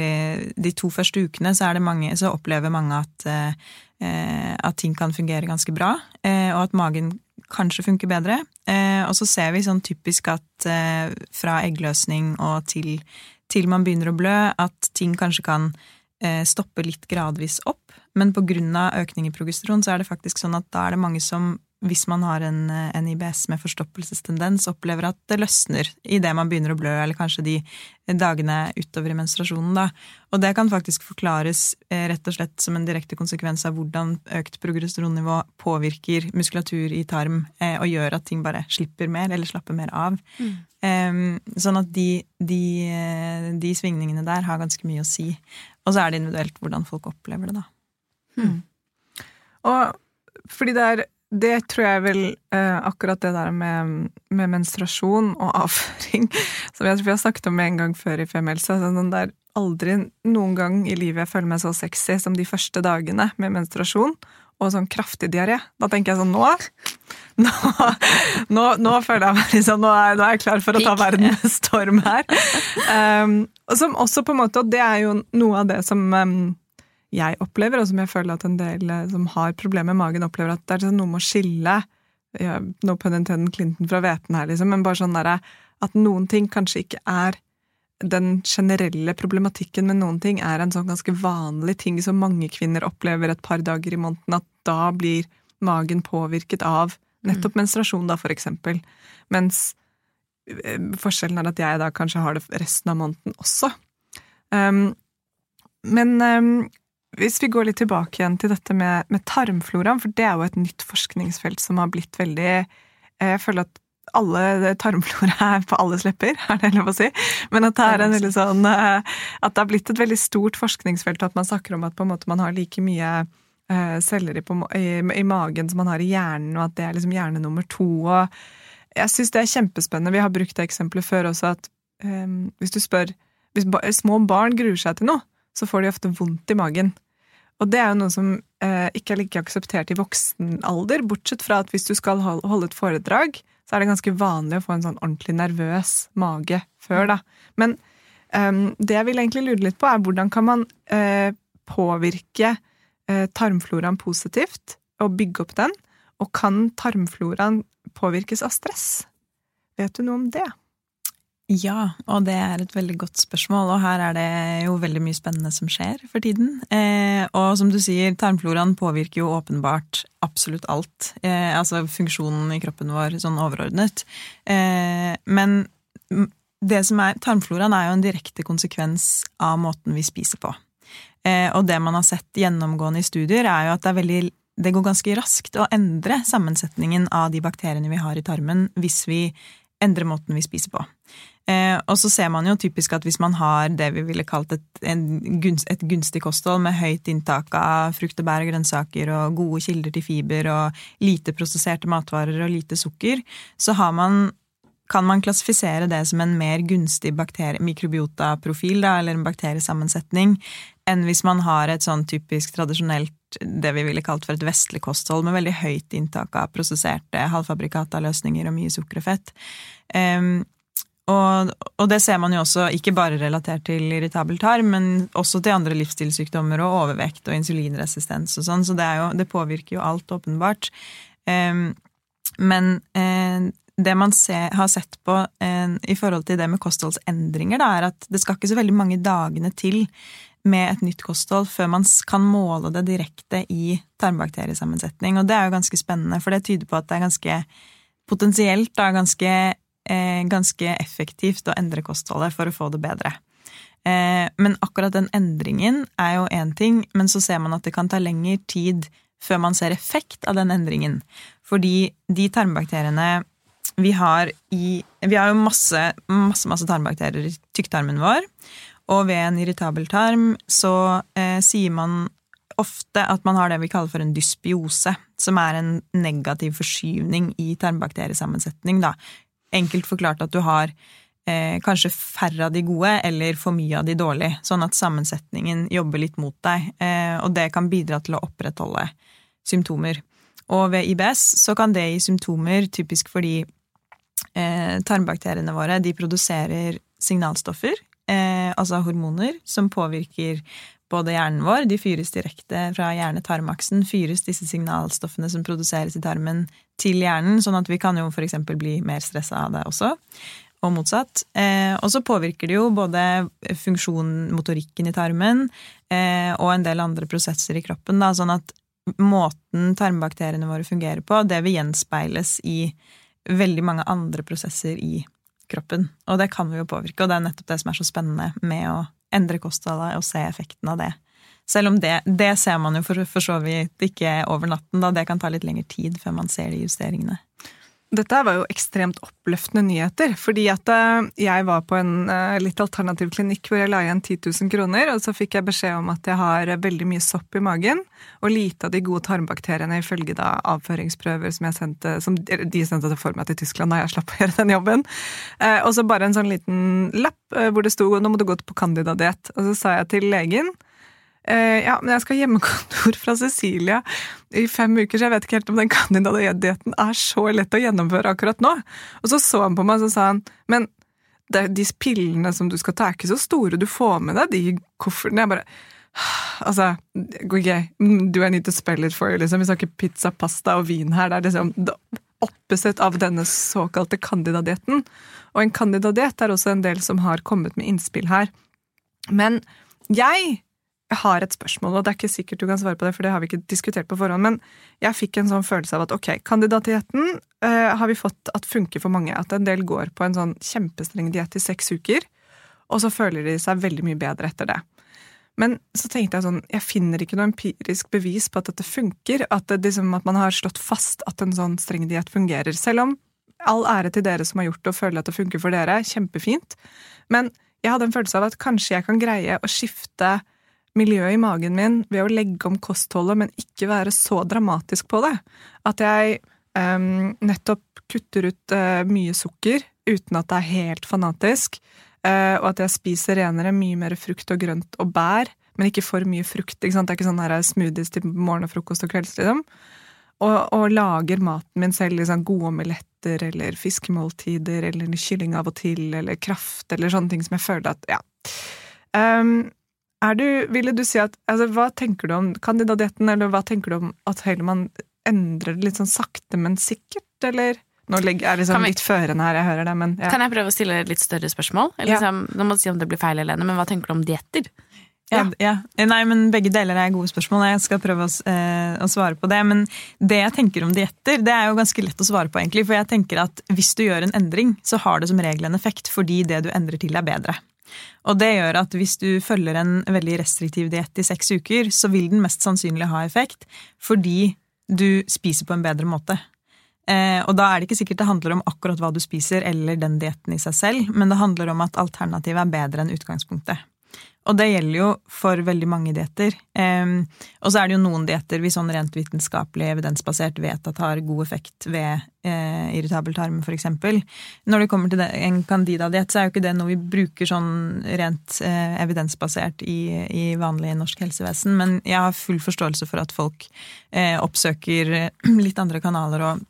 de to første ukene så, mange, så opplever mange at, eh, at ting kan fungere ganske bra, eh, og at magen kanskje funker bedre. Eh, og så ser vi sånn typisk at eh, fra eggløsning og til til man begynner å blø, at ting kanskje kan eh, stoppe litt gradvis opp. Men av økning i progesteron så er det faktisk sånn at da er det mange som, hvis man har en, en IBS med forstoppelsestendens, opplever at det løsner idet man begynner å blø, eller kanskje de dagene utover i menstruasjonen. Da. Og det kan faktisk forklares eh, rett og slett som en direkte konsekvens av hvordan økt progesteronnivå påvirker muskulatur i tarm eh, og gjør at ting bare slipper mer, eller slapper mer av. Mm. Sånn at de, de, de, svingningene der har ganske mye å si. Og så er det individuelt hvordan folk opplever det, da. Mm. Og fordi det er Det tror jeg vel eh, akkurat det der med, med, menstruasjon og avføring [LAUGHS] Som jeg tror vi har snakket om en gang før i Femihelse. Sånn det er aldri noen gang i livet jeg føler meg så sexy som de første dagene med menstruasjon og sånn kraftig diaré. Da tenker jeg sånn Nå [LAUGHS] nå, nå, nå føler jeg meg liksom, nå er, nå er jeg klar for å ta verden med storm her. [LAUGHS] Um, og som også på en måte, og det er jo noe av det som um, jeg opplever, og som jeg føler at en del eh, som har problemer med magen, opplever at det er sånn noe med å skille ja, No pun intended Clinton fra hveten her, liksom, men bare sånn derre at noen ting kanskje ikke er den generelle problematikken med noen ting er en sånn ganske vanlig ting som mange kvinner opplever et par dager i måneden, at da blir magen påvirket av nettopp mm. menstruasjon, da, for eksempel. Mens eh, forskjellen er at jeg da kanskje har det resten av måneden også. Um, men um, hvis vi går litt tilbake igjen til dette med, med tarmfloraen, for det er jo et nytt forskningsfelt som har blitt veldig eh, Jeg føler at alle tarmflora er på alles lepper, [LAUGHS] er det lov å si? Men at det er en veldig sånn eh, At det har blitt et veldig stort forskningsfelt, og at man snakker om at på en måte man har like mye eh, celler i, i, i, magen som man har i hjernen, og at det er liksom hjerne nummer to. og Jeg syns det er kjempespennende. Vi har brukt det eksempelet før også, at um, hvis du spør Hvis små barn gruer seg til noe, så får de ofte vondt i magen. Og det er jo noe som eh, ikke er like akseptert i voksen alder, bortsett fra at hvis du skal holde et foredrag, så er det ganske vanlig å få en sånn ordentlig nervøs mage før, da. Men um, det jeg vil egentlig lure litt på, er hvordan kan man eh, påvirke eh, tarmfloraen positivt, og bygge opp den? Og kan tarmfloraen påvirkes av stress? Vet du noe om det? Ja, og det er et veldig godt spørsmål, og her er det jo veldig mye spennende som skjer for tiden. Eh, og som du sier, tarmfloraen påvirker jo åpenbart absolutt alt. Eh, altså funksjonen i kroppen vår sånn overordnet. Eh, men det som er Tarmfloraen er jo en direkte konsekvens av måten vi spiser på. Eh, og det man har sett gjennomgående i studier, er jo at det, veldig, det går ganske raskt å endre sammensetningen av de bakteriene vi har i tarmen, hvis vi endrer måten vi spiser på. Eh, og så ser man jo typisk at hvis man har det vi ville kalt et, gunst, et, gunstig kosthold med høyt inntak av frukt og bær og grønnsaker og gode kilder til fiber og lite prosesserte matvarer og lite sukker, så man, kan man klassifisere det som en mer gunstig mikrobiotaprofil, eller en bakteriesammensetning, enn hvis man har et sånn typisk tradisjonelt det vi ville kalt for et vestlig kosthold, med veldig høyt inntak av prosesserte halvfabrikata løsninger og mye sukker og fett. Um, og, og, det ser man jo også ikke bare relatert til irritabel tarm, men også til andre livsstilssykdommer og overvekt og insulinresistens og sånn, så det, jo, det, påvirker jo alt, åpenbart. Um, men uh, det man se, har sett på uh, i forhold til det med kostholdsendringer, da, er at det skal ikke så veldig mange dagene til med et nytt kosthold før man kan måle det direkte i tarmbakteriesammensetning. Og det er jo ganske spennende, for det tyder på at det er ganske potensielt da, ganske ganske effektivt å endre kostholdet for å få det bedre. Eh, men akkurat den endringen er jo én ting, men så ser man at det kan ta lengre tid før man ser effekt av den endringen. Fordi de tarmbakteriene vi har i Vi har jo masse, masse, masse tarmbakterier i tykktarmen vår. Og ved en irritabel tarm så eh, sier man ofte at man har det vi kaller for en dysbiose, som er en negativ forskyvning i tarmbakteriesammensetning, da, enkelt forklart at du har eh, kanskje færre av de gode eller for mye av de dårlige, sånn at sammensetningen jobber litt mot deg, eh, og det kan bidra til å opprettholde symptomer. Og ved IBS så kan det gi symptomer typisk fordi eh, tarmbakteriene våre de produserer signalstoffer, eh, altså hormoner, som påvirker både hjernen vår, de fyres direkte fra hjerne-tarmaksen, fyres disse signalstoffene som produseres i tarmen, til hjernen, sånn at vi kan jo f.eks. bli mer stressa av det også, og motsatt. Eh, og så påvirker det jo både funksjonen, motorikken i tarmen, eh, og en del andre prosesser i kroppen, da, sånn at måten tarmbakteriene våre fungerer på, det vil gjenspeiles i veldig mange andre prosesser i kroppen. Og det kan vi jo påvirke, og det er nettopp det som er så spennende med å endre kostholdet og se effekten av det. Selv om det, det ser man jo for, for så vidt ikke over natten, da det kan ta litt lengre tid før man ser de justeringene. Dette var jo ekstremt oppløftende nyheter. Fordi at eh, jeg var på en eh, litt alternativ klinikk hvor jeg la igjen 10 000 kroner, og så fikk jeg beskjed om at jeg har veldig mye sopp i magen, og lite av de gode tarmbakteriene ifølge da avføringsprøver som, sendte, som de sendte for meg til Tyskland da jeg slapp å gjøre den jobben. Eh, og så bare en sånn liten lapp hvor det sto 'nå må du gå på Candida-diett'. Og så sa jeg til legen ja, men jeg skal ha hjemmekontor fra Cecilia i fem uker, så jeg vet ikke helt om den kandidatdietten er så lett å gjennomføre akkurat nå. Og så så han på meg og sa han, men de pillene som du skal ta, er ikke så store, du får med deg de koffertene. Jeg bare Altså, ok, do I need to spell it for you, liksom. Vi snakker pizza, pasta og vin her. Det er liksom opposite av denne såkalte candida-dietten. Og en candida-diett er også en del som har kommet med innspill her. Men jeg jeg har et spørsmål, og det er ikke sikkert du kan svare på det, for det har vi ikke diskutert på forhånd, men jeg fikk en sånn følelse av at ok, kandidatigheten eh, har vi fått at funker for mange. At en del går på en sånn kjempestreng diett i seks uker, og så føler de seg veldig mye bedre etter det. Men så tenkte jeg sånn, jeg finner ikke noe empirisk bevis på at dette funker. At, det, liksom, at man har slått fast at en sånn streng diett fungerer. Selv om all ære til dere som har gjort det og føler at det funker for dere, kjempefint. Men jeg hadde en følelse av at kanskje jeg kan greie å skifte miljøet i magen min ved å legge om kostholdet, men ikke være så dramatisk på det. At jeg um, nettopp kutter ut uh, mye sukker uten at det er helt fanatisk, uh, og at jeg spiser renere mye mer frukt og grønt og bær, men ikke for mye frukt. Det er ikke sånn her smoothies til morgen og frokost og kvelds, liksom. Og, og, lager maten min selv, liksom gode omeletter eller fiskemåltider eller kylling av og til, eller kraft, eller sånne ting som jeg føler at Ja. Um, du, ville du si at, altså, Hva tenker du om kandidatetten, eller hva tenker du om at Heilemann endrer det litt sånn sakte, men sikkert, eller Nå legger det vi- litt førende her, jeg hører det, men ja. Kan jeg prøve å stille et litt større spørsmål? Eller Ja. liksom, nå må du si om det blir feil, Helene, men hva tenker du om dietter? Ja, ja. Nei, men begge deler er gode spørsmål. Jeg skal prøve å, eh, å svare på det. Men det jeg tenker om dietter, det er jo ganske lett å svare på, egentlig. For jeg tenker at hvis du gjør en endring, så har det som regel en effekt fordi det du endrer til, er bedre. Og det gjør at hvis du følger en veldig restriktiv diett i seks uker, så vil den mest sannsynlig ha effekt fordi du spiser på en bedre måte. Eh, og da er det ikke sikkert det handler om akkurat hva du spiser eller den dietten i seg selv, men det handler om at alternativet er bedre enn utgangspunktet. Og det gjelder jo for veldig mange dietter. Um, og så er det jo noen dietter vi sånn rent vitenskapelig evidensbasert vet at har god effekt ved uh, irritabel tarm, f.eks. Når det kommer til det, en candida-diett, så er jo ikke det noe vi bruker sånn rent uh, evidensbasert i, i vanlig norsk helsevesen, men jeg har full forståelse for at folk uh, oppsøker litt andre kanaler og,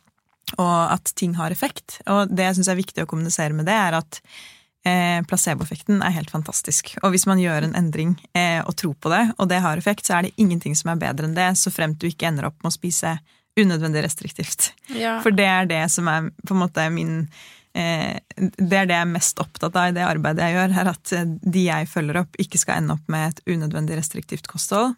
og at ting har effekt. Og det jeg syns er viktig å kommunisere med det, er at eh, placeboeffekten er helt fantastisk. Og hvis man gjør en endring eh, og tror på det, og det har effekt, så er det ingenting som er bedre enn det, så fremt du ikke ender opp med å spise unødvendig restriktivt. Ja. For det er det som er på en måte min eh, Det er det jeg er mest opptatt av i det arbeidet jeg gjør, er at de jeg følger opp, ikke skal ende opp med et unødvendig restriktivt kosthold.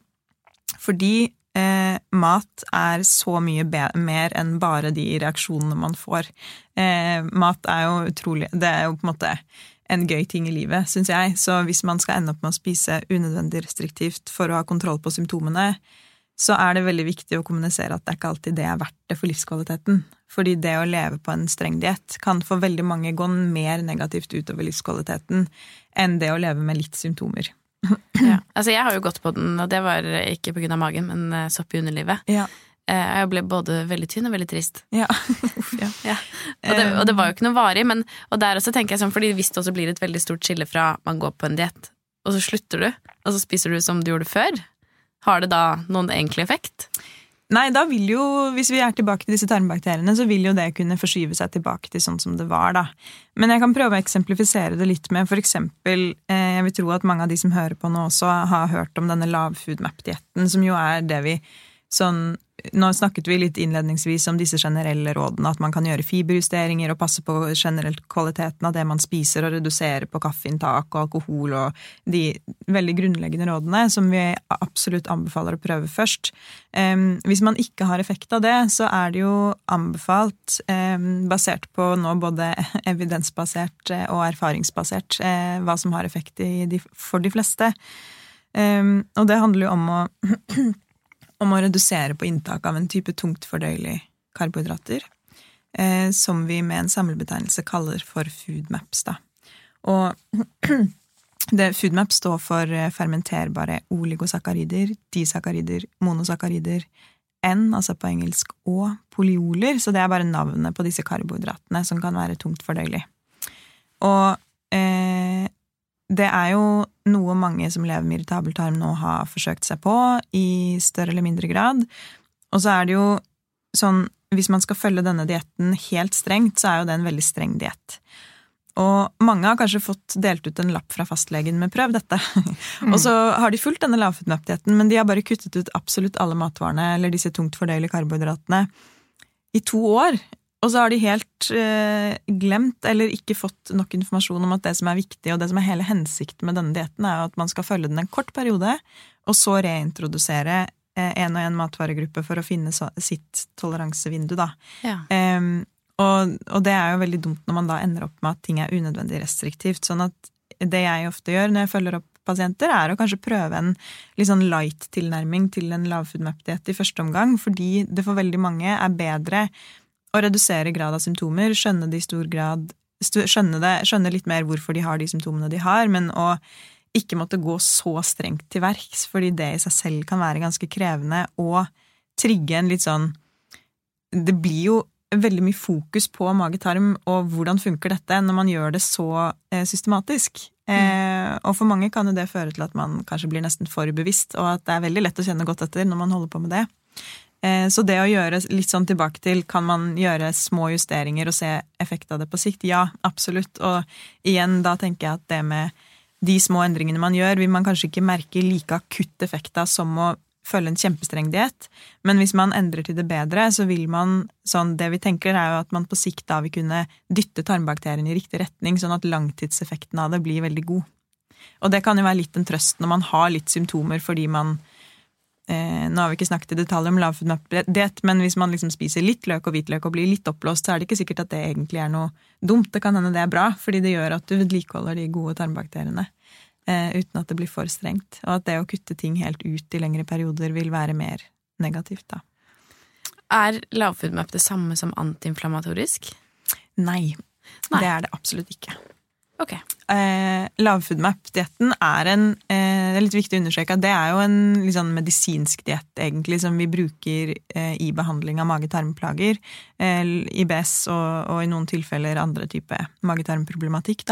Fordi eh, mat er så mye mer enn bare de reaksjonene man får. Eh, mat er jo utrolig Det er jo på en måte en gøy ting i livet, syns jeg. Så hvis man skal ende opp med å spise unødvendig restriktivt for å ha kontroll på symptomene, så er det veldig viktig å kommunisere at det er ikke alltid det er verdt det for livskvaliteten. Fordi det å leve på en streng diett kan for veldig mange gå mer negativt utover livskvaliteten enn det å leve med litt symptomer. Ja. Altså, jeg har jo gått på den, og det var ikke av magen, men eh, sopp i underlivet. Ja. Eh, Jeg ble både veldig tynn og veldig trist. ja. Ja. [LAUGHS] Ja. Og, det, og det var jo ikke noe varig, men og der også tenker jeg sånn, fordi hvis det også blir et veldig stort skille fra man går på en diett, og så slutter du, og så spiser du som du gjorde før, har det da noen egentlig effekt? Nei, da vil jo, hvis vi er tilbake til disse tarmbakteriene, så vil jo det kunne forskyve seg tilbake til sånn som det var, da. Men jeg kan prøve å eksemplifisere det litt med for eksempel eh, Jeg vil tro at mange av de som hører på nå også, har hørt om denne lavfoodmap-dietten, som jo er det vi sånn Nå snakket vi litt innledningsvis om disse generelle rådene, at man kan gjøre fiberjusteringer og passe på generelt kvaliteten av det man spiser, og redusere på kaffeinntak og alkohol og de veldig grunnleggende rådene som vi absolutt anbefaler å prøve først. Um, hvis man ikke har effekt av det, så er det jo anbefalt, um, basert på nå både [LAUGHS] evidensbasert eh, og erfaringsbasert, uh, hva som har effekt de, for de fleste. Um, og det handler jo om å [CLEARS THROAT] om å redusere på inntak av en type tungt fordøyelig karbohydrater, eh, som vi med en samlebetegnelse kaller for foodmaps. Da. Og [CLEARS THROAT] det, foodmaps står for eh, fermenterbare oligosakarider, disakkarider, monosakkarider, N, altså på engelsk, og polioler, så det er bare navnet på disse karbohydratene som kan være tungt fordøyelig. Og eh, det er jo noe mange som lever med irritabel tarm nå har forsøkt seg på, i større eller mindre grad. Og så er det jo sånn, hvis man skal følge denne dietten helt strengt, så er jo det en veldig streng diett. Og mange har kanskje fått delt ut en lapp fra fastlegen med 'prøv dette'. [LAUGHS] og så har de fulgt denne lavfoodmap-dietten, men de har bare kuttet ut absolutt alle matvarene, eller disse tungt fordøyelige karbohydratene, i to år. Og så har de helt eh, glemt, eller ikke fått nok informasjon om at det som er viktig, og det som er hele hensikten med denne dietten, er at man skal følge den en kort periode, og så reintrodusere én og én matvaregruppe for å finne så, sitt toleransevindu, da. Ja. Um, og, og det er jo veldig dumt når man da ender opp med at ting er unødvendig restriktivt. Sånn at det jeg ofte gjør når jeg følger opp pasienter, er å kanskje prøve en litt sånn light tilnærming til en lavfoodmap-diett i første omgang, fordi det for veldig mange er bedre å redusere grad av symptomer, skjønne det i stor grad Skjønne, det, skjønne litt mer hvorfor de har de symptomene de har, men å ikke måtte gå så strengt til verks, fordi det i seg selv kan være ganske krevende, og trigge en litt sånn Det blir jo veldig mye fokus på mage-tarm og hvordan funker dette, når man gjør det så systematisk. systematisk. Eh, og for mange kan jo det føre til at man kanskje blir nesten for bevisst, og at det er veldig lett å kjenne godt etter når man holder på med det. Eh, så det å gjøre litt sånn tilbake til kan man gjøre små justeringer og se effekt av det på sikt? Ja, absolutt. Og igjen, da tenker jeg at det med de små endringene man gjør, vil man kanskje ikke merke like akutt effekt av som å følge en kjempestreng diett. Men hvis man endrer til det bedre, så vil man sånn Det vi tenker, er jo at man på sikt da vil kunne dytte tarmbakteriene i riktig retning, sånn at langtidseffekten av det blir veldig god. Og det kan jo være litt en trøst når man har litt symptomer fordi man eh, Nå har vi ikke snakket i detalj om lavfettdiett, men hvis man liksom spiser litt løk og hvitløk og blir litt oppblåst, så er det ikke sikkert at det egentlig er noe dumt. Det kan hende det er bra, fordi det gjør at du vedlikeholder de gode tarmbakteriene eh, uten at det blir for strengt. Og at det å kutte ting helt ut i lengre perioder vil være mer negativt, da. Er lavfoodmap det samme som antiinflamatorisk? Nei, Nei. det er det absolutt ikke. Ok. Eh, Lavfoodmap-dietten er en eh, Det er litt viktig å understreke at det er jo en litt sånn medisinsk diett, som vi bruker eh, i behandling av mage-tarmplager. Eh, IBS og, og i noen tilfeller andre type mage-tarmproblematikk.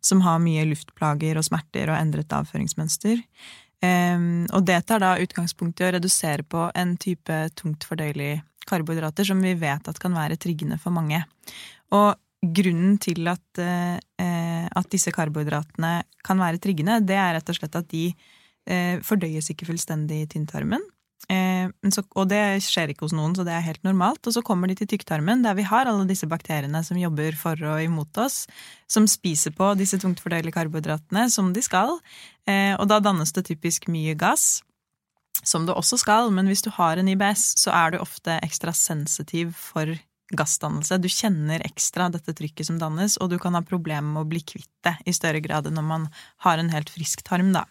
Som har mye luftplager og smerter og endret avføringsmønster. Eh, og det tar da utgangspunkt i å redusere på en type tungt fordøyelig karbohydrater som vi vet at kan være triggende for mange. Og grunnen til at, eh, at disse karbohydratene kan være triggende, det er rett og slett at de eh, fordøyes ikke fullstendig i tynntarmen. Eh, så- og det skjer ikke hos noen, så det er helt normalt. Og så kommer de til tykktarmen, der vi har alle disse bakteriene som jobber for og imot oss, som spiser på disse tungt fordøyelige karbohydratene som de skal. Eh, og da dannes det typisk mye gass. Som det også skal, men hvis du har en IBS, så er du ofte ekstra sensitiv for gassdannelse. Du kjenner ekstra dette trykket som dannes, og du kan ha problemer med å bli kvitt det i større grad enn når man har en helt frisk tarm, da.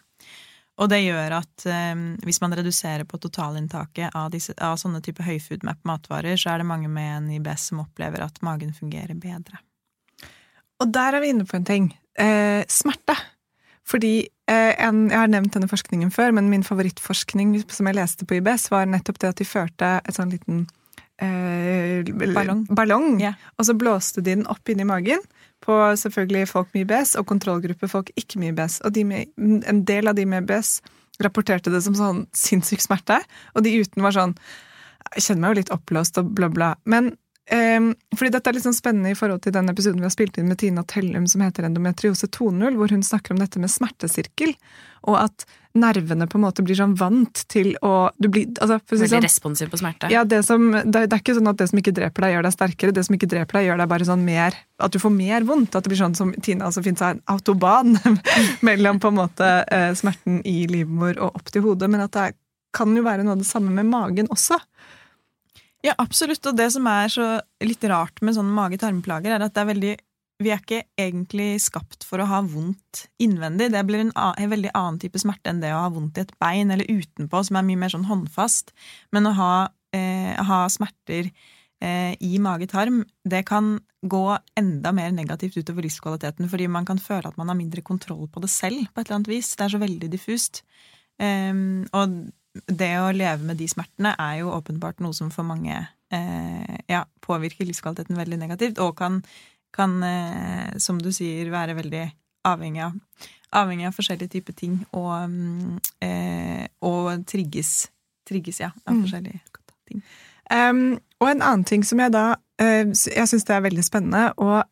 Og det gjør at eh, hvis man reduserer på totalinntaket av, disse, av sånne type høyfoodmap-matvarer, så er det mange med en IBS som opplever at magen fungerer bedre. Og der er vi inne på en ting. Eh, smerte. Fordi eh, en, Jeg har nevnt denne forskningen før, men min favorittforskning som jeg leste på IBS, var nettopp det at de førte et sånn liten eh, Ballong. ballong yeah. og så blåste de den opp inn i magen på selvfølgelig folk med IBS og kontrollgruppe folk ikke med IBS. Og de med, en del av de med IBS rapporterte det som sånn sinnssyk smerte, og de uten var sånn Jeg kjenner meg jo litt oppblåst og bla, bla. Men Ehm, fordi dette er litt sånn spennende i forhold til den episoden vi har spilt inn med Tina Tellum som heter Endometriose 2.0, hvor hun snakker om dette med smertesirkel, og at nervene på en måte blir sånn vant til å du blir, altså, si Veldig sånn, responsiv på smerte. ja, det, som, det, det er ikke sånn at det som ikke dreper deg, gjør deg sterkere. Det som ikke dreper deg, gjør deg bare sånn mer At du får mer vondt. At det blir sånn som Tina som finnes en autoban [LAUGHS] mellom på en måte eh, smerten i livmor og opp til hodet. Men at det er, kan jo være noe av det samme med magen også. Ja, absolutt. Og det som er så litt rart med sånne mage-tarmplager, er at det er veldig Vi er ikke egentlig skapt for å ha vondt innvendig. Det blir en, en veldig annen type smerte enn det å ha vondt i et bein eller utenpå, som er mye mer sånn håndfast. Men å ha, eh, ha smerter eh, i mage-tarm, det kan gå enda mer negativt utover livskvaliteten, fordi man kan føle at man har mindre kontroll på det selv, på et eller annet vis. Det er så veldig diffust. Um, og det å leve med de smertene er jo åpenbart noe som for mange eh, ja, påvirker livskvaliteten veldig negativt, og kan, kan eh, som du sier, være veldig avhengig av, avhengig av forskjellige typer ting, og, mm, eh, og trigges, trigges, ja, av Mm. forskjellige ting. Um, og en annen ting som jeg da eh, Jeg syns det er veldig spennende, og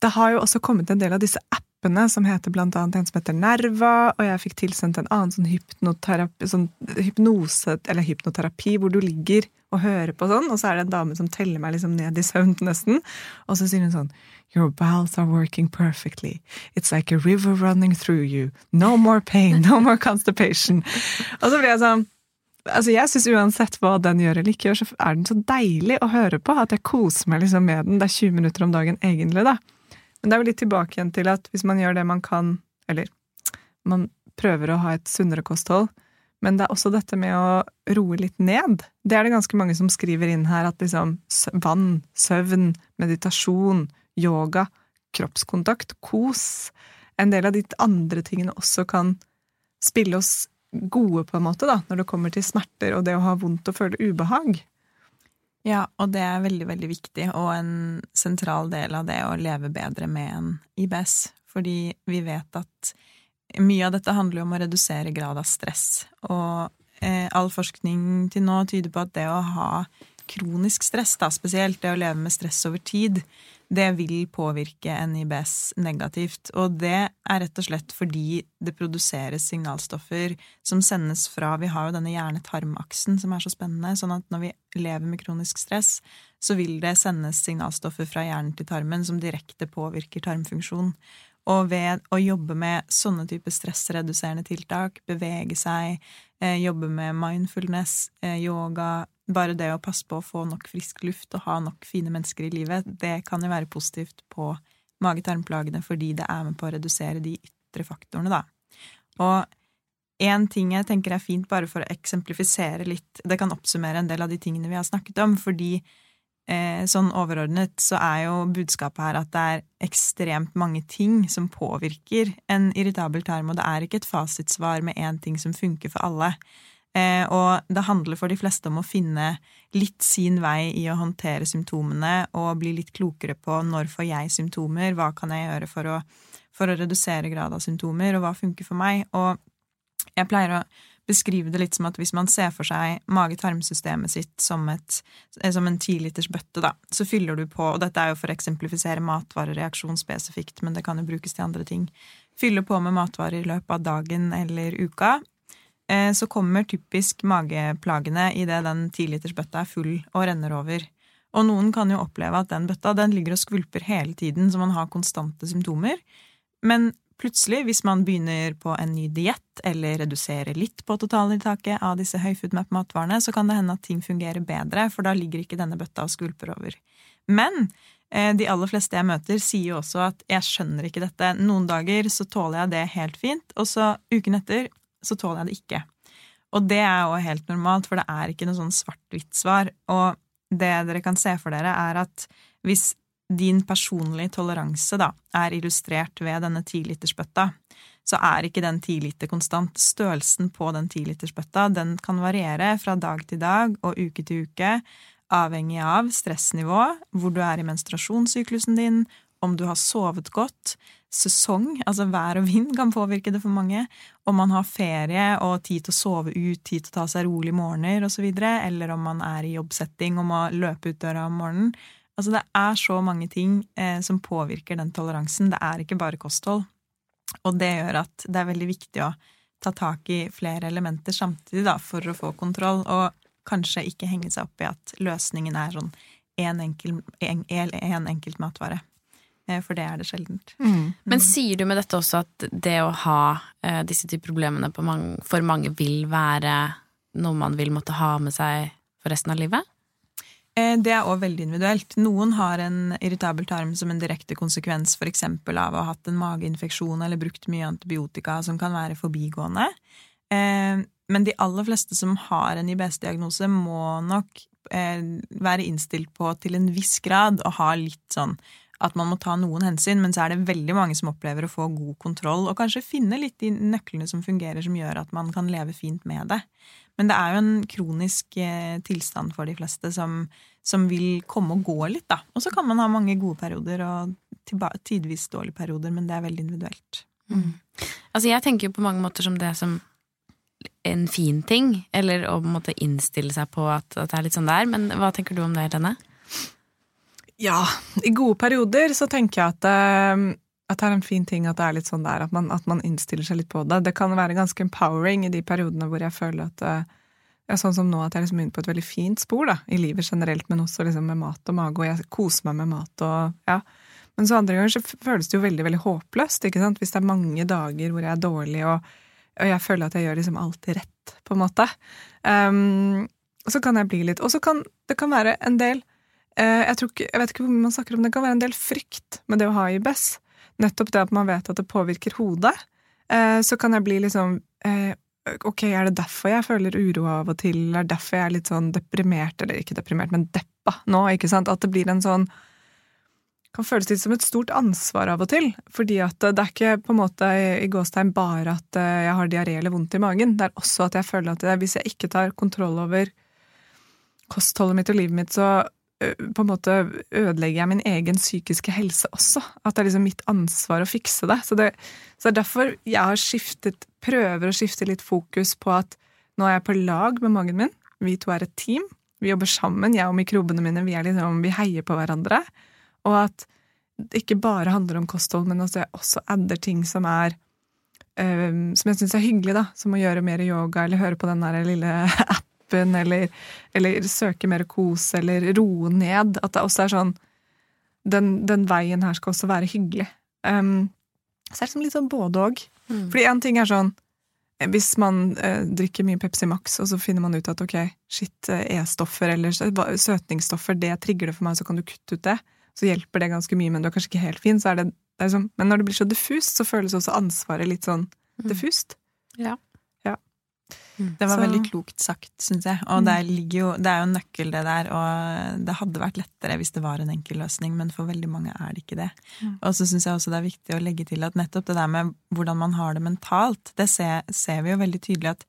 det har jo også kommet en del av disse appene som heter blant annet en som heter Nerva, og jeg fikk tilsendt en annen sånn, hypnoterapi, sånn hypnose, eller hypnoterapi, hvor du ligger og hører på sånn, og så er det en dame som teller meg liksom ned i søvn nesten, og så sier hun sånn Your bowels are working perfectly. It's like a river running through you. No more pain, no more constipation. [LAUGHS] Og så blir jeg sånn Altså Jeg syns uansett hva den gjør eller ikke gjør, så er den så deilig å høre på at jeg koser meg liksom med den. Det er 20 minutter om dagen egentlig, da. Men det er jo litt tilbake igjen til at hvis man gjør det man kan, eller man prøver å ha et sunnere kosthold, men det er også dette med å roe litt ned. Det er det ganske mange som skriver inn her, at liksom vann, søvn, meditasjon, yoga, kroppskontakt, kos En del av de andre tingene også kan spille oss gode, på en måte, da, når det kommer til smerter og det å ha vondt og føle ubehag. Ja, og det er veldig, veldig viktig, og en sentral del av det å leve bedre med en IBS. Fordi vi vet at mye av dette handler jo om å redusere grad av stress. Og eh, all forskning til nå tyder på at det å ha kronisk stress, da spesielt det å leve med stress over tid, det vil påvirke NIBS negativt. Og det er rett og slett fordi det produseres signalstoffer som sendes fra Vi har jo denne hjerne-tarm-aksen som er så spennende, sånn at når vi lever med kronisk stress, så vil det sendes signalstoffer fra hjernen til tarmen som direkte påvirker tarmfunksjon. Og ved å jobbe med sånne typer stressreduserende tiltak, bevege seg, eh, jobbe med mindfulness, eh, yoga, bare det å passe på å få nok frisk luft og ha nok fine mennesker i livet, det kan jo være positivt på mage-tarmplagene fordi det er med på å redusere de ytre faktorene, da. Og én ting jeg tenker er fint, bare for å eksemplifisere litt Det kan oppsummere en del av de tingene vi har snakket om, fordi eh, sånn overordnet så er jo budskapet her at det er ekstremt mange ting som påvirker en irritabel tarm, og det er ikke et fasitsvar med én ting som funker for alle. Eh, og det handler for de fleste om å finne litt sin vei i å håndtere symptomene og bli litt klokere på når får jeg symptomer, hva kan jeg gjøre for å, for å redusere grad av symptomer, og hva funker for meg. Og jeg pleier å beskrive det litt som at hvis man ser for seg mage-tarmsystemet sitt som, et, eh, som en tiliters bøtte, da, så fyller du på, og dette er jo for å eksemplifisere matvarereaksjon spesifikt, men det kan jo brukes til andre ting, fyller på med matvarer i løpet av dagen eller uka, så kommer typisk mageplagene idet den tilitersbøtta er full og renner over. Og noen kan jo oppleve at den bøtta den ligger og skvulper hele tiden, så man har konstante symptomer. Men plutselig, hvis man begynner på en ny diett eller reduserer litt på totalinntaket av disse høyfoodmap-matvarene, så kan det hende at ting fungerer bedre, for da ligger ikke denne bøtta og skvulper over. Men eh, de aller fleste jeg møter, sier jo også at 'jeg skjønner ikke dette'. Noen dager så tåler jeg det helt fint, og så uken etter så tåler jeg det ikke. Og det er jo helt normalt, for det er ikke noe sånn svart-hvitt-svar. Og det dere kan se for dere, er at hvis din personlige toleranse da, er illustrert ved denne tilitersbøtta, så er ikke den tiliter konstant. Størrelsen på den tilitersbøtta den kan variere fra dag til dag og uke til uke, avhengig av stressnivå, hvor du er i menstruasjonssyklusen din, om du har sovet godt, sesong, altså vær og vind kan påvirke det for mange, om man har ferie og tid til å sove ut, tid til å ta seg rolig morgener osv., eller om man er i jobbsetting og må løpe ut døra om morgenen. Altså det er så mange ting eh, som påvirker den toleransen. Det er ikke bare kosthold. Og det gjør at det er veldig viktig å ta tak i flere elementer samtidig da, for å få kontroll, og kanskje ikke henge seg opp i at løsningen er sånn én enkel, en, en enkelt matvare. Eh, for det er det sjeldent. Mm. Men sier du med dette også at det å ha eh, disse typer problemene mange, for mange vil være noe man vil måtte ha med seg for resten av livet? Eh, det er òg veldig individuelt. Noen har en irritabel tarm som en direkte konsekvens f.eks. av å ha hatt en mageinfeksjon eller brukt mye antibiotika som kan være forbigående. Eh, men de aller fleste som har en IBS-diagnose, må nok være innstilt på til en viss grad å ha litt sånn at man må ta noen hensyn, men så er det veldig mange som opplever å få god kontroll, og kanskje finne litt de nøklene som fungerer, som gjør at man kan leve fint med det. Men det er jo en kronisk eh, tilstand for de fleste som, som, vil komme og gå litt, da. Og så kan man ha mange gode perioder og tidvis dårlige perioder, men det er veldig individuelt. Mm. Altså, jeg tenker jo på mange måter som det som en fin ting, eller å på innstille seg på at, at det er litt sånn det er, men hva tenker du om det, Helene? Ja, i gode perioder så tenker jeg at, uh, at, det er en fin ting at det er litt sånn der, at man, at man, innstiller seg litt på det. Det kan være ganske empowering i de periodene hvor jeg føler at uh, ja, Sånn som nå, at jeg liksom er inne på et veldig fint spor da, i livet generelt, men også liksom med mat og mage, og jeg koser meg med mat og ja. Men så andre ganger så føles det jo veldig veldig håpløst, ikke sant? hvis det er mange dager hvor jeg er dårlig, og, og jeg føler at jeg gjør liksom alt rett, på en måte. Um, så kan jeg bli litt Og så kan det kan være en del Eh, jeg, ikke, jeg, vet ikke hvor man snakker om det. kan være en del frykt med det å ha IBS. Nettopp det at man vet at det påvirker hodet. Eh, så kan jeg bli liksom Ok, er det derfor jeg føler uro av og til? Er det derfor jeg er litt sånn deprimert, eller ikke deprimert, men deppa nå? ikke sant? At det blir en sånn kan føles litt som et stort ansvar av og til. Fordi at det er ikke på en måte i gåstegn bare at jeg har diaré eller vondt i magen. Det er også at jeg føler at hvis jeg ikke tar kontroll over kostholdet mitt og livet mitt, så på en måte ødelegger jeg min egen psykiske helse også. At det er liksom mitt ansvar å fikse det. Så det, så er derfor jeg har skiftet, prøver å skifte litt fokus på at nå er jeg på lag med magen min. Vi to er et team. Vi jobber sammen, jeg og mikrobene mine. Vi, liksom, vi heier på hverandre. Og at det ikke bare handler om kosthold, men at jeg også adder ting som er øh, Som jeg syns er hyggelig, da. Som å gjøre mer yoga, eller høre på den der lille [LAUGHS] appen, eller, eller søke mer kos, eller roe ned. At det også er sånn Den, den veien her skal også være hyggelig. Um, så er det liksom litt sånn både og. Mm. Fordi en ting er sånn hvis man eh, drikker mye Pepsi Max, og så finner man ut at ok, shit, eh, E-stoffer eller søtningsstoffer, det trigger det for meg, så kan du kutte ut det. Så hjelper det ganske mye, men du er kanskje ikke helt fin. Så det, det liksom, men når det blir så diffust, så føles også ansvaret litt sånn Mm. diffust. Ja. Det var Så- veldig klokt sagt, syns jeg. Og det, jo, det er jo en nøkkel, det der. Og det hadde vært lettere hvis det var en enkel løsning, men for veldig mange er det ikke det. Mm. Og så syns jeg også det er viktig å legge til at nettopp det der med hvordan man har det mentalt, det ser, ser vi jo veldig tydelig at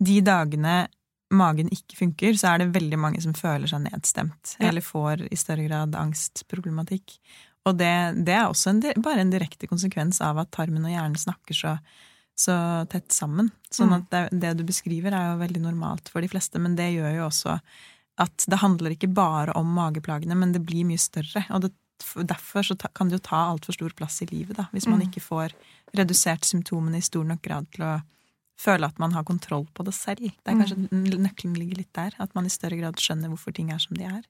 de dagene magen ikke funker, så er det veldig mange som føler seg nedstemt. Ja. Eller får i større grad angstproblematikk. Og det, det er også en, bare en direkte konsekvens av at tarmen og hjernen snakker så, så tett sammen. Sånn Mm. at det, det du beskriver, er jo veldig normalt for de fleste, men det gjør jo også at det handler ikke bare om mageplagene, men det blir mye større. Og det, derfor så ta, kan det jo ta altfor stor plass i livet, da, hvis man Mm. ikke får redusert symptomene i stor nok grad til å føle at man har kontroll på det selv. Det er kanskje nøkkelen ligger litt der, at man i større grad skjønner hvorfor ting er som de er.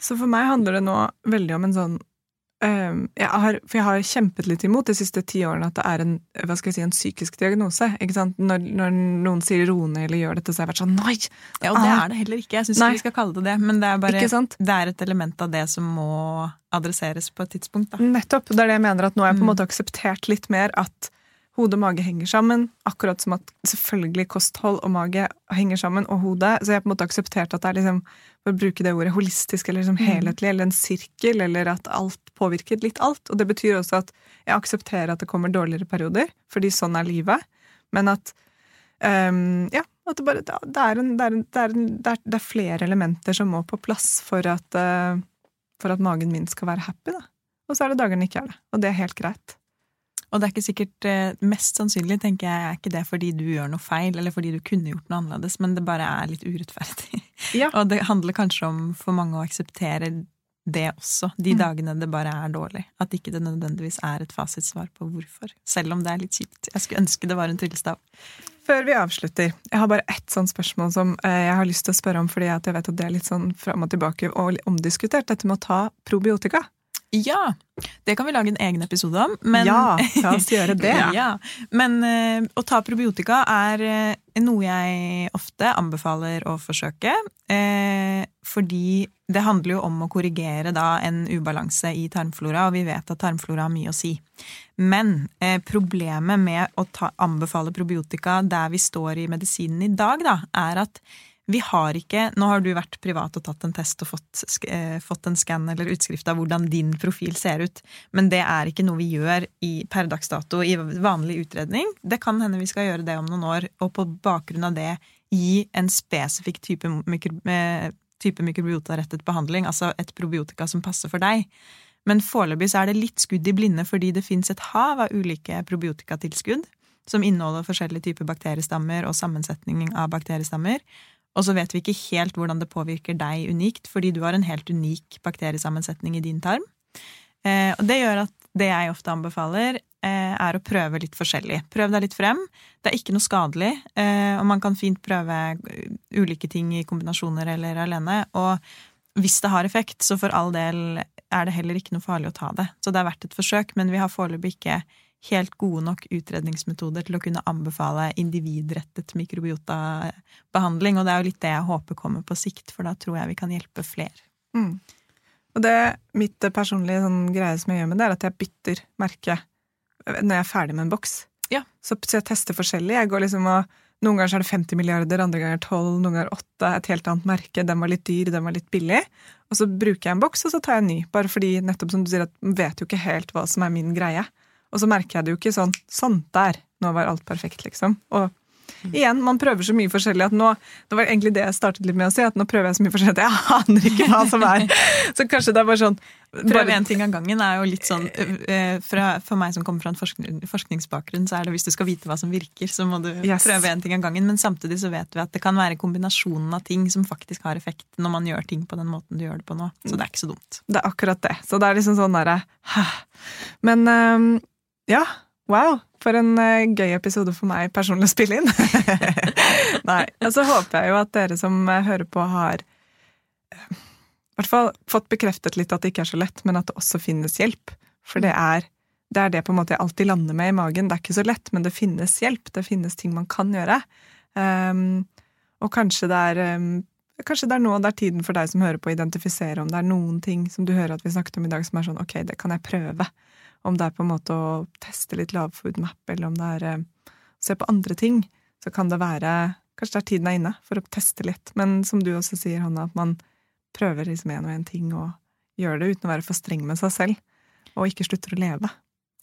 Så for meg handler det nå veldig om en sånn jeg har, For jeg har kjempet litt imot de siste ti årene at det er en, hva skal jeg si, en psykisk diagnose. ikke sant? Når, når noen sier ro ned eller gjør dette, så har jeg vært sånn nei! Ja, og det Ah. er det heller ikke. Jeg syns ikke vi skal kalle det det, men det er bare det er et element av det som må adresseres på et tidspunkt. Da. Nettopp. Det er det jeg mener, at nå har jeg på en Mm. måte akseptert litt mer at hode og mage henger sammen. Akkurat som at selvfølgelig kosthold og mage henger sammen, og hodet. Så jeg har på en måte akseptert at det er liksom, for å bruke det ordet, holistisk eller liksom helhetlig, eller en sirkel, eller at alt påvirker litt alt. Og det betyr også at jeg aksepterer at det kommer dårligere perioder, fordi sånn er livet. Men at um, ja, at det, bare, det, er en, det, er en, det, er en, det, er, det er flere elementer som må på plass for at, uh, for at magen min skal være happy. Da. Og så er det dager den ikke er det. Og det er helt greit. Og det er ikke sikkert eh, Mest sannsynlig tenker jeg er ikke det fordi du gjør noe feil, eller fordi du kunne gjort noe annerledes, men det bare er litt urettferdig. Ja. [LAUGHS] Og det handler kanskje om for mange å akseptere det også, de Mm. dagene det bare er dårlig. At ikke det nødvendigvis er et fasitsvar på hvorfor. Selv om det er litt kjipt. Jeg skulle ønske det var en tryllestav. Før vi avslutter, jeg har bare ett sånt spørsmål som eh, jeg har lyst til å spørre om, fordi jeg vet at det er litt sånn fram og tilbake og omdiskutert, dette med å ta probiotika. Ja! Det kan vi lage en egen episode om. Men, ja, la oss gjøre det. [LAUGHS] ja. Men eh, å ta probiotika er eh, noe jeg ofte anbefaler å forsøke. Eh, fordi det handler jo om å korrigere da en ubalanse i tarmflora, og vi vet at tarmflora har mye å si. Men problemet med å ta, anbefale probiotika der vi står i medisinen i dag, da, er at vi har ikke Nå har du vært privat og tatt en test og fått, eh, fått en skann eller utskrift av hvordan din profil ser ut, men det er ikke noe vi gjør i, per dags dato i vanlig utredning. Det kan hende vi skal gjøre det om noen år, og på bakgrunn av det gi en spesifikk type, mikro, eh, type mikrobiotarettet behandling, altså et probiotika som passer for deg. Men foreløpig så er det litt skudd i blinde fordi det fins et hav av ulike probiotikatilskudd som inneholder forskjellige typer bakteriestammer og sammensetning av bakteriestammer. Og så vet vi ikke helt hvordan det påvirker deg unikt, fordi du har en helt unik bakteriesammensetning i din tarm. Eh, og det gjør at det jeg ofte anbefaler, eh, er å prøve litt forskjellig. Prøv deg litt frem. Det er ikke noe skadelig, eh, og man kan fint prøve eh, ulike ting i kombinasjoner eller alene. Og hvis det har effekt, så for all del er det heller ikke noe farlig å ta det. Så det er verdt et forsøk, men vi har foreløpig ikke helt gode nok utredningsmetoder til å kunne anbefale individrettet mikrobiotabehandling, og det er jo litt det jeg håper kommer på sikt, for da tror jeg vi kan hjelpe flere. Mm. Og det mitt personlige sånn, greie som jeg gjør med det, er at jeg bytter merke når jeg er ferdig med en boks. Ja. Så, så jeg tester forskjellig. Jeg går liksom og Noen ganger er det 50 milliarder, andre ganger 12, noen ganger 8. Et helt annet merke. Den var litt dyr, den var litt billig. Og så bruker jeg en boks, og så tar jeg en ny. Bare fordi, nettopp som du sier, at vet jo ikke helt hva som er min greie. Og så merker jeg det jo ikke sånn Sånn, der! Nå var alt perfekt, liksom. Og igjen, man prøver så mye forskjellig at nå Det var egentlig det jeg startet litt med å si, at nå prøver jeg så mye forskjellig at jeg [LAUGHS] aner ikke hva som er. [LAUGHS] Så kanskje det er bare sånn Prøve én ting av gangen er jo litt sånn eh, fra, For meg som kommer fra en forskning, forskningsbakgrunn, så er det hvis du skal vite hva som virker, så må du Yes. prøve én ting av gangen. Men samtidig så vet vi at det kan være kombinasjonen av ting som faktisk har effekt når man gjør ting på den måten du gjør det på nå. Så det er ikke så dumt. Det er akkurat det. Så det er liksom sånn derre hæ. [LAUGHS] Men øhm, ja, wow. For en øh, gøy episode for meg personlig å spille inn. [LAUGHS] Nei. Og så håper jeg jo at dere som øh, hører på, har øh, i hvert fall fått bekreftet litt at det ikke er så lett, men at det også finnes hjelp. For det er det er det på en måte jeg alltid lander med i magen. Det er ikke så lett, men det finnes hjelp. Det finnes ting man kan gjøre. Um, og kanskje det er um, Kanskje det er nå det er tiden for deg som hører på å identifisere om det er noen ting som du hører at vi snakket om i dag som er sånn ok, det kan jeg prøve. Om det er på en måte å teste litt lavfood-map, eller om det er eh, å se på andre ting, så kan det være Kanskje det er tiden er inne for å teste litt. Men som du også sier, Hanna, at man prøver liksom en og en ting og gjør det uten å være for streng med seg selv. Og ikke slutter å leve.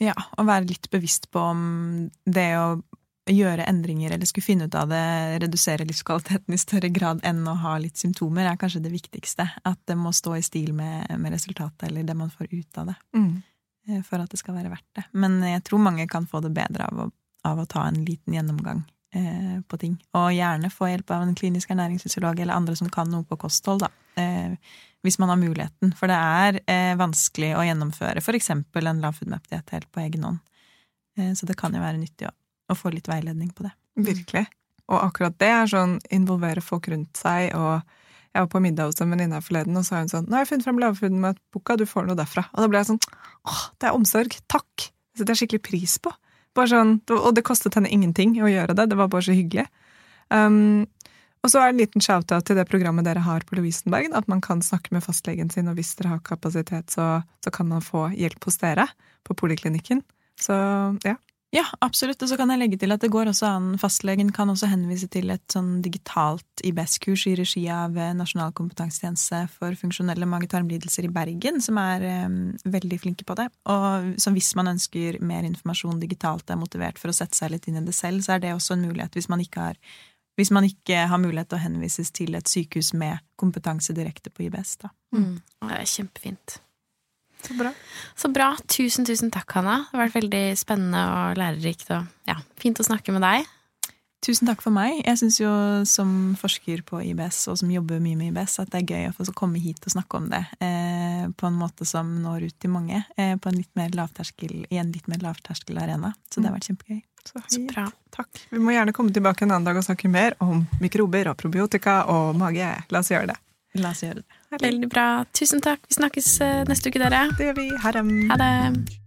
Ja, og være litt bevisst på om det å gjøre endringer eller skulle finne ut av det, redusere livskvaliteten i større grad enn å ha litt symptomer, er kanskje det viktigste. At det må stå i stil med, med resultatet eller det man får ut av det. eh, For at det skal være verdt det. Men jeg tror mange kan få det bedre av å, av å ta en liten gjennomgang eh, på ting. Og gjerne få hjelp av en klinisk ernæringsfysiolog eller andre som kan noe på kosthold, da. Eh, hvis man har muligheten. For det er eh, vanskelig å gjennomføre eksempel en lavfoodmap-diett helt på egen hånd. Eh, så det kan jo være nyttig å, å få litt veiledning på det. Virkelig. Og akkurat det er sånn involvere folk rundt seg. og Jeg var på middag hos en venninne her forleden, og så sa hun sånn 'Nå har jeg funnet frem lavfood-boka, du får noe derfra.' Og da ble jeg sånn 'Åh, det er omsorg. Takk!' Det setter jeg skikkelig pris på. Sånn, og det kostet henne ingenting å gjøre det. Det var bare så hyggelig. Um, og så er det en liten shout-out til det programmet dere har på Lovisenberg. At man kan snakke med fastlegen sin, og hvis dere har kapasitet, så, så kan man få hjelp hos dere på poliklinikken. Så ja. Ja, absolutt. Og så kan jeg legge til at det går også an Fastlegen kan også henvise til et sånn digitalt IBS-kurs i regi av eh, Nasjonal kompetansetjeneste for funksjonelle mage-tarm-lidelser i Bergen, som er um, veldig flinke på det. Og så hvis man ønsker mer informasjon digitalt er motivert for å sette seg litt inn i det selv, så er det også en mulighet hvis man ikke har man ikke har mulighet til å henvises til et sykehus med kompetanse direkte på IBS. Da. Mm. Det er kjempefint. Så bra. Så bra. Tusen, tusen takk, Hanna. Det har vært veldig spennende og lærerikt. Og ja, fint å snakke med deg. Tusen takk for meg. Jeg syns jo som forsker på IBS, og som jobber mye med IBS, at det er gøy å få komme hit og snakke om det eh, på en måte som når ut til mange. Eh, på en litt mer lavterskel, i en litt mer lavterskelarena. Så det har vært kjempegøy. Så, Så bra. Takk. Vi må gjerne komme tilbake en annen dag og snakke mer om mikrober og probiotika og mage. La oss gjøre det. La oss gjøre det. Veldig bra. Tusen takk. Vi snakkes eh, neste uke, dere. Det gjør vi. Ha det.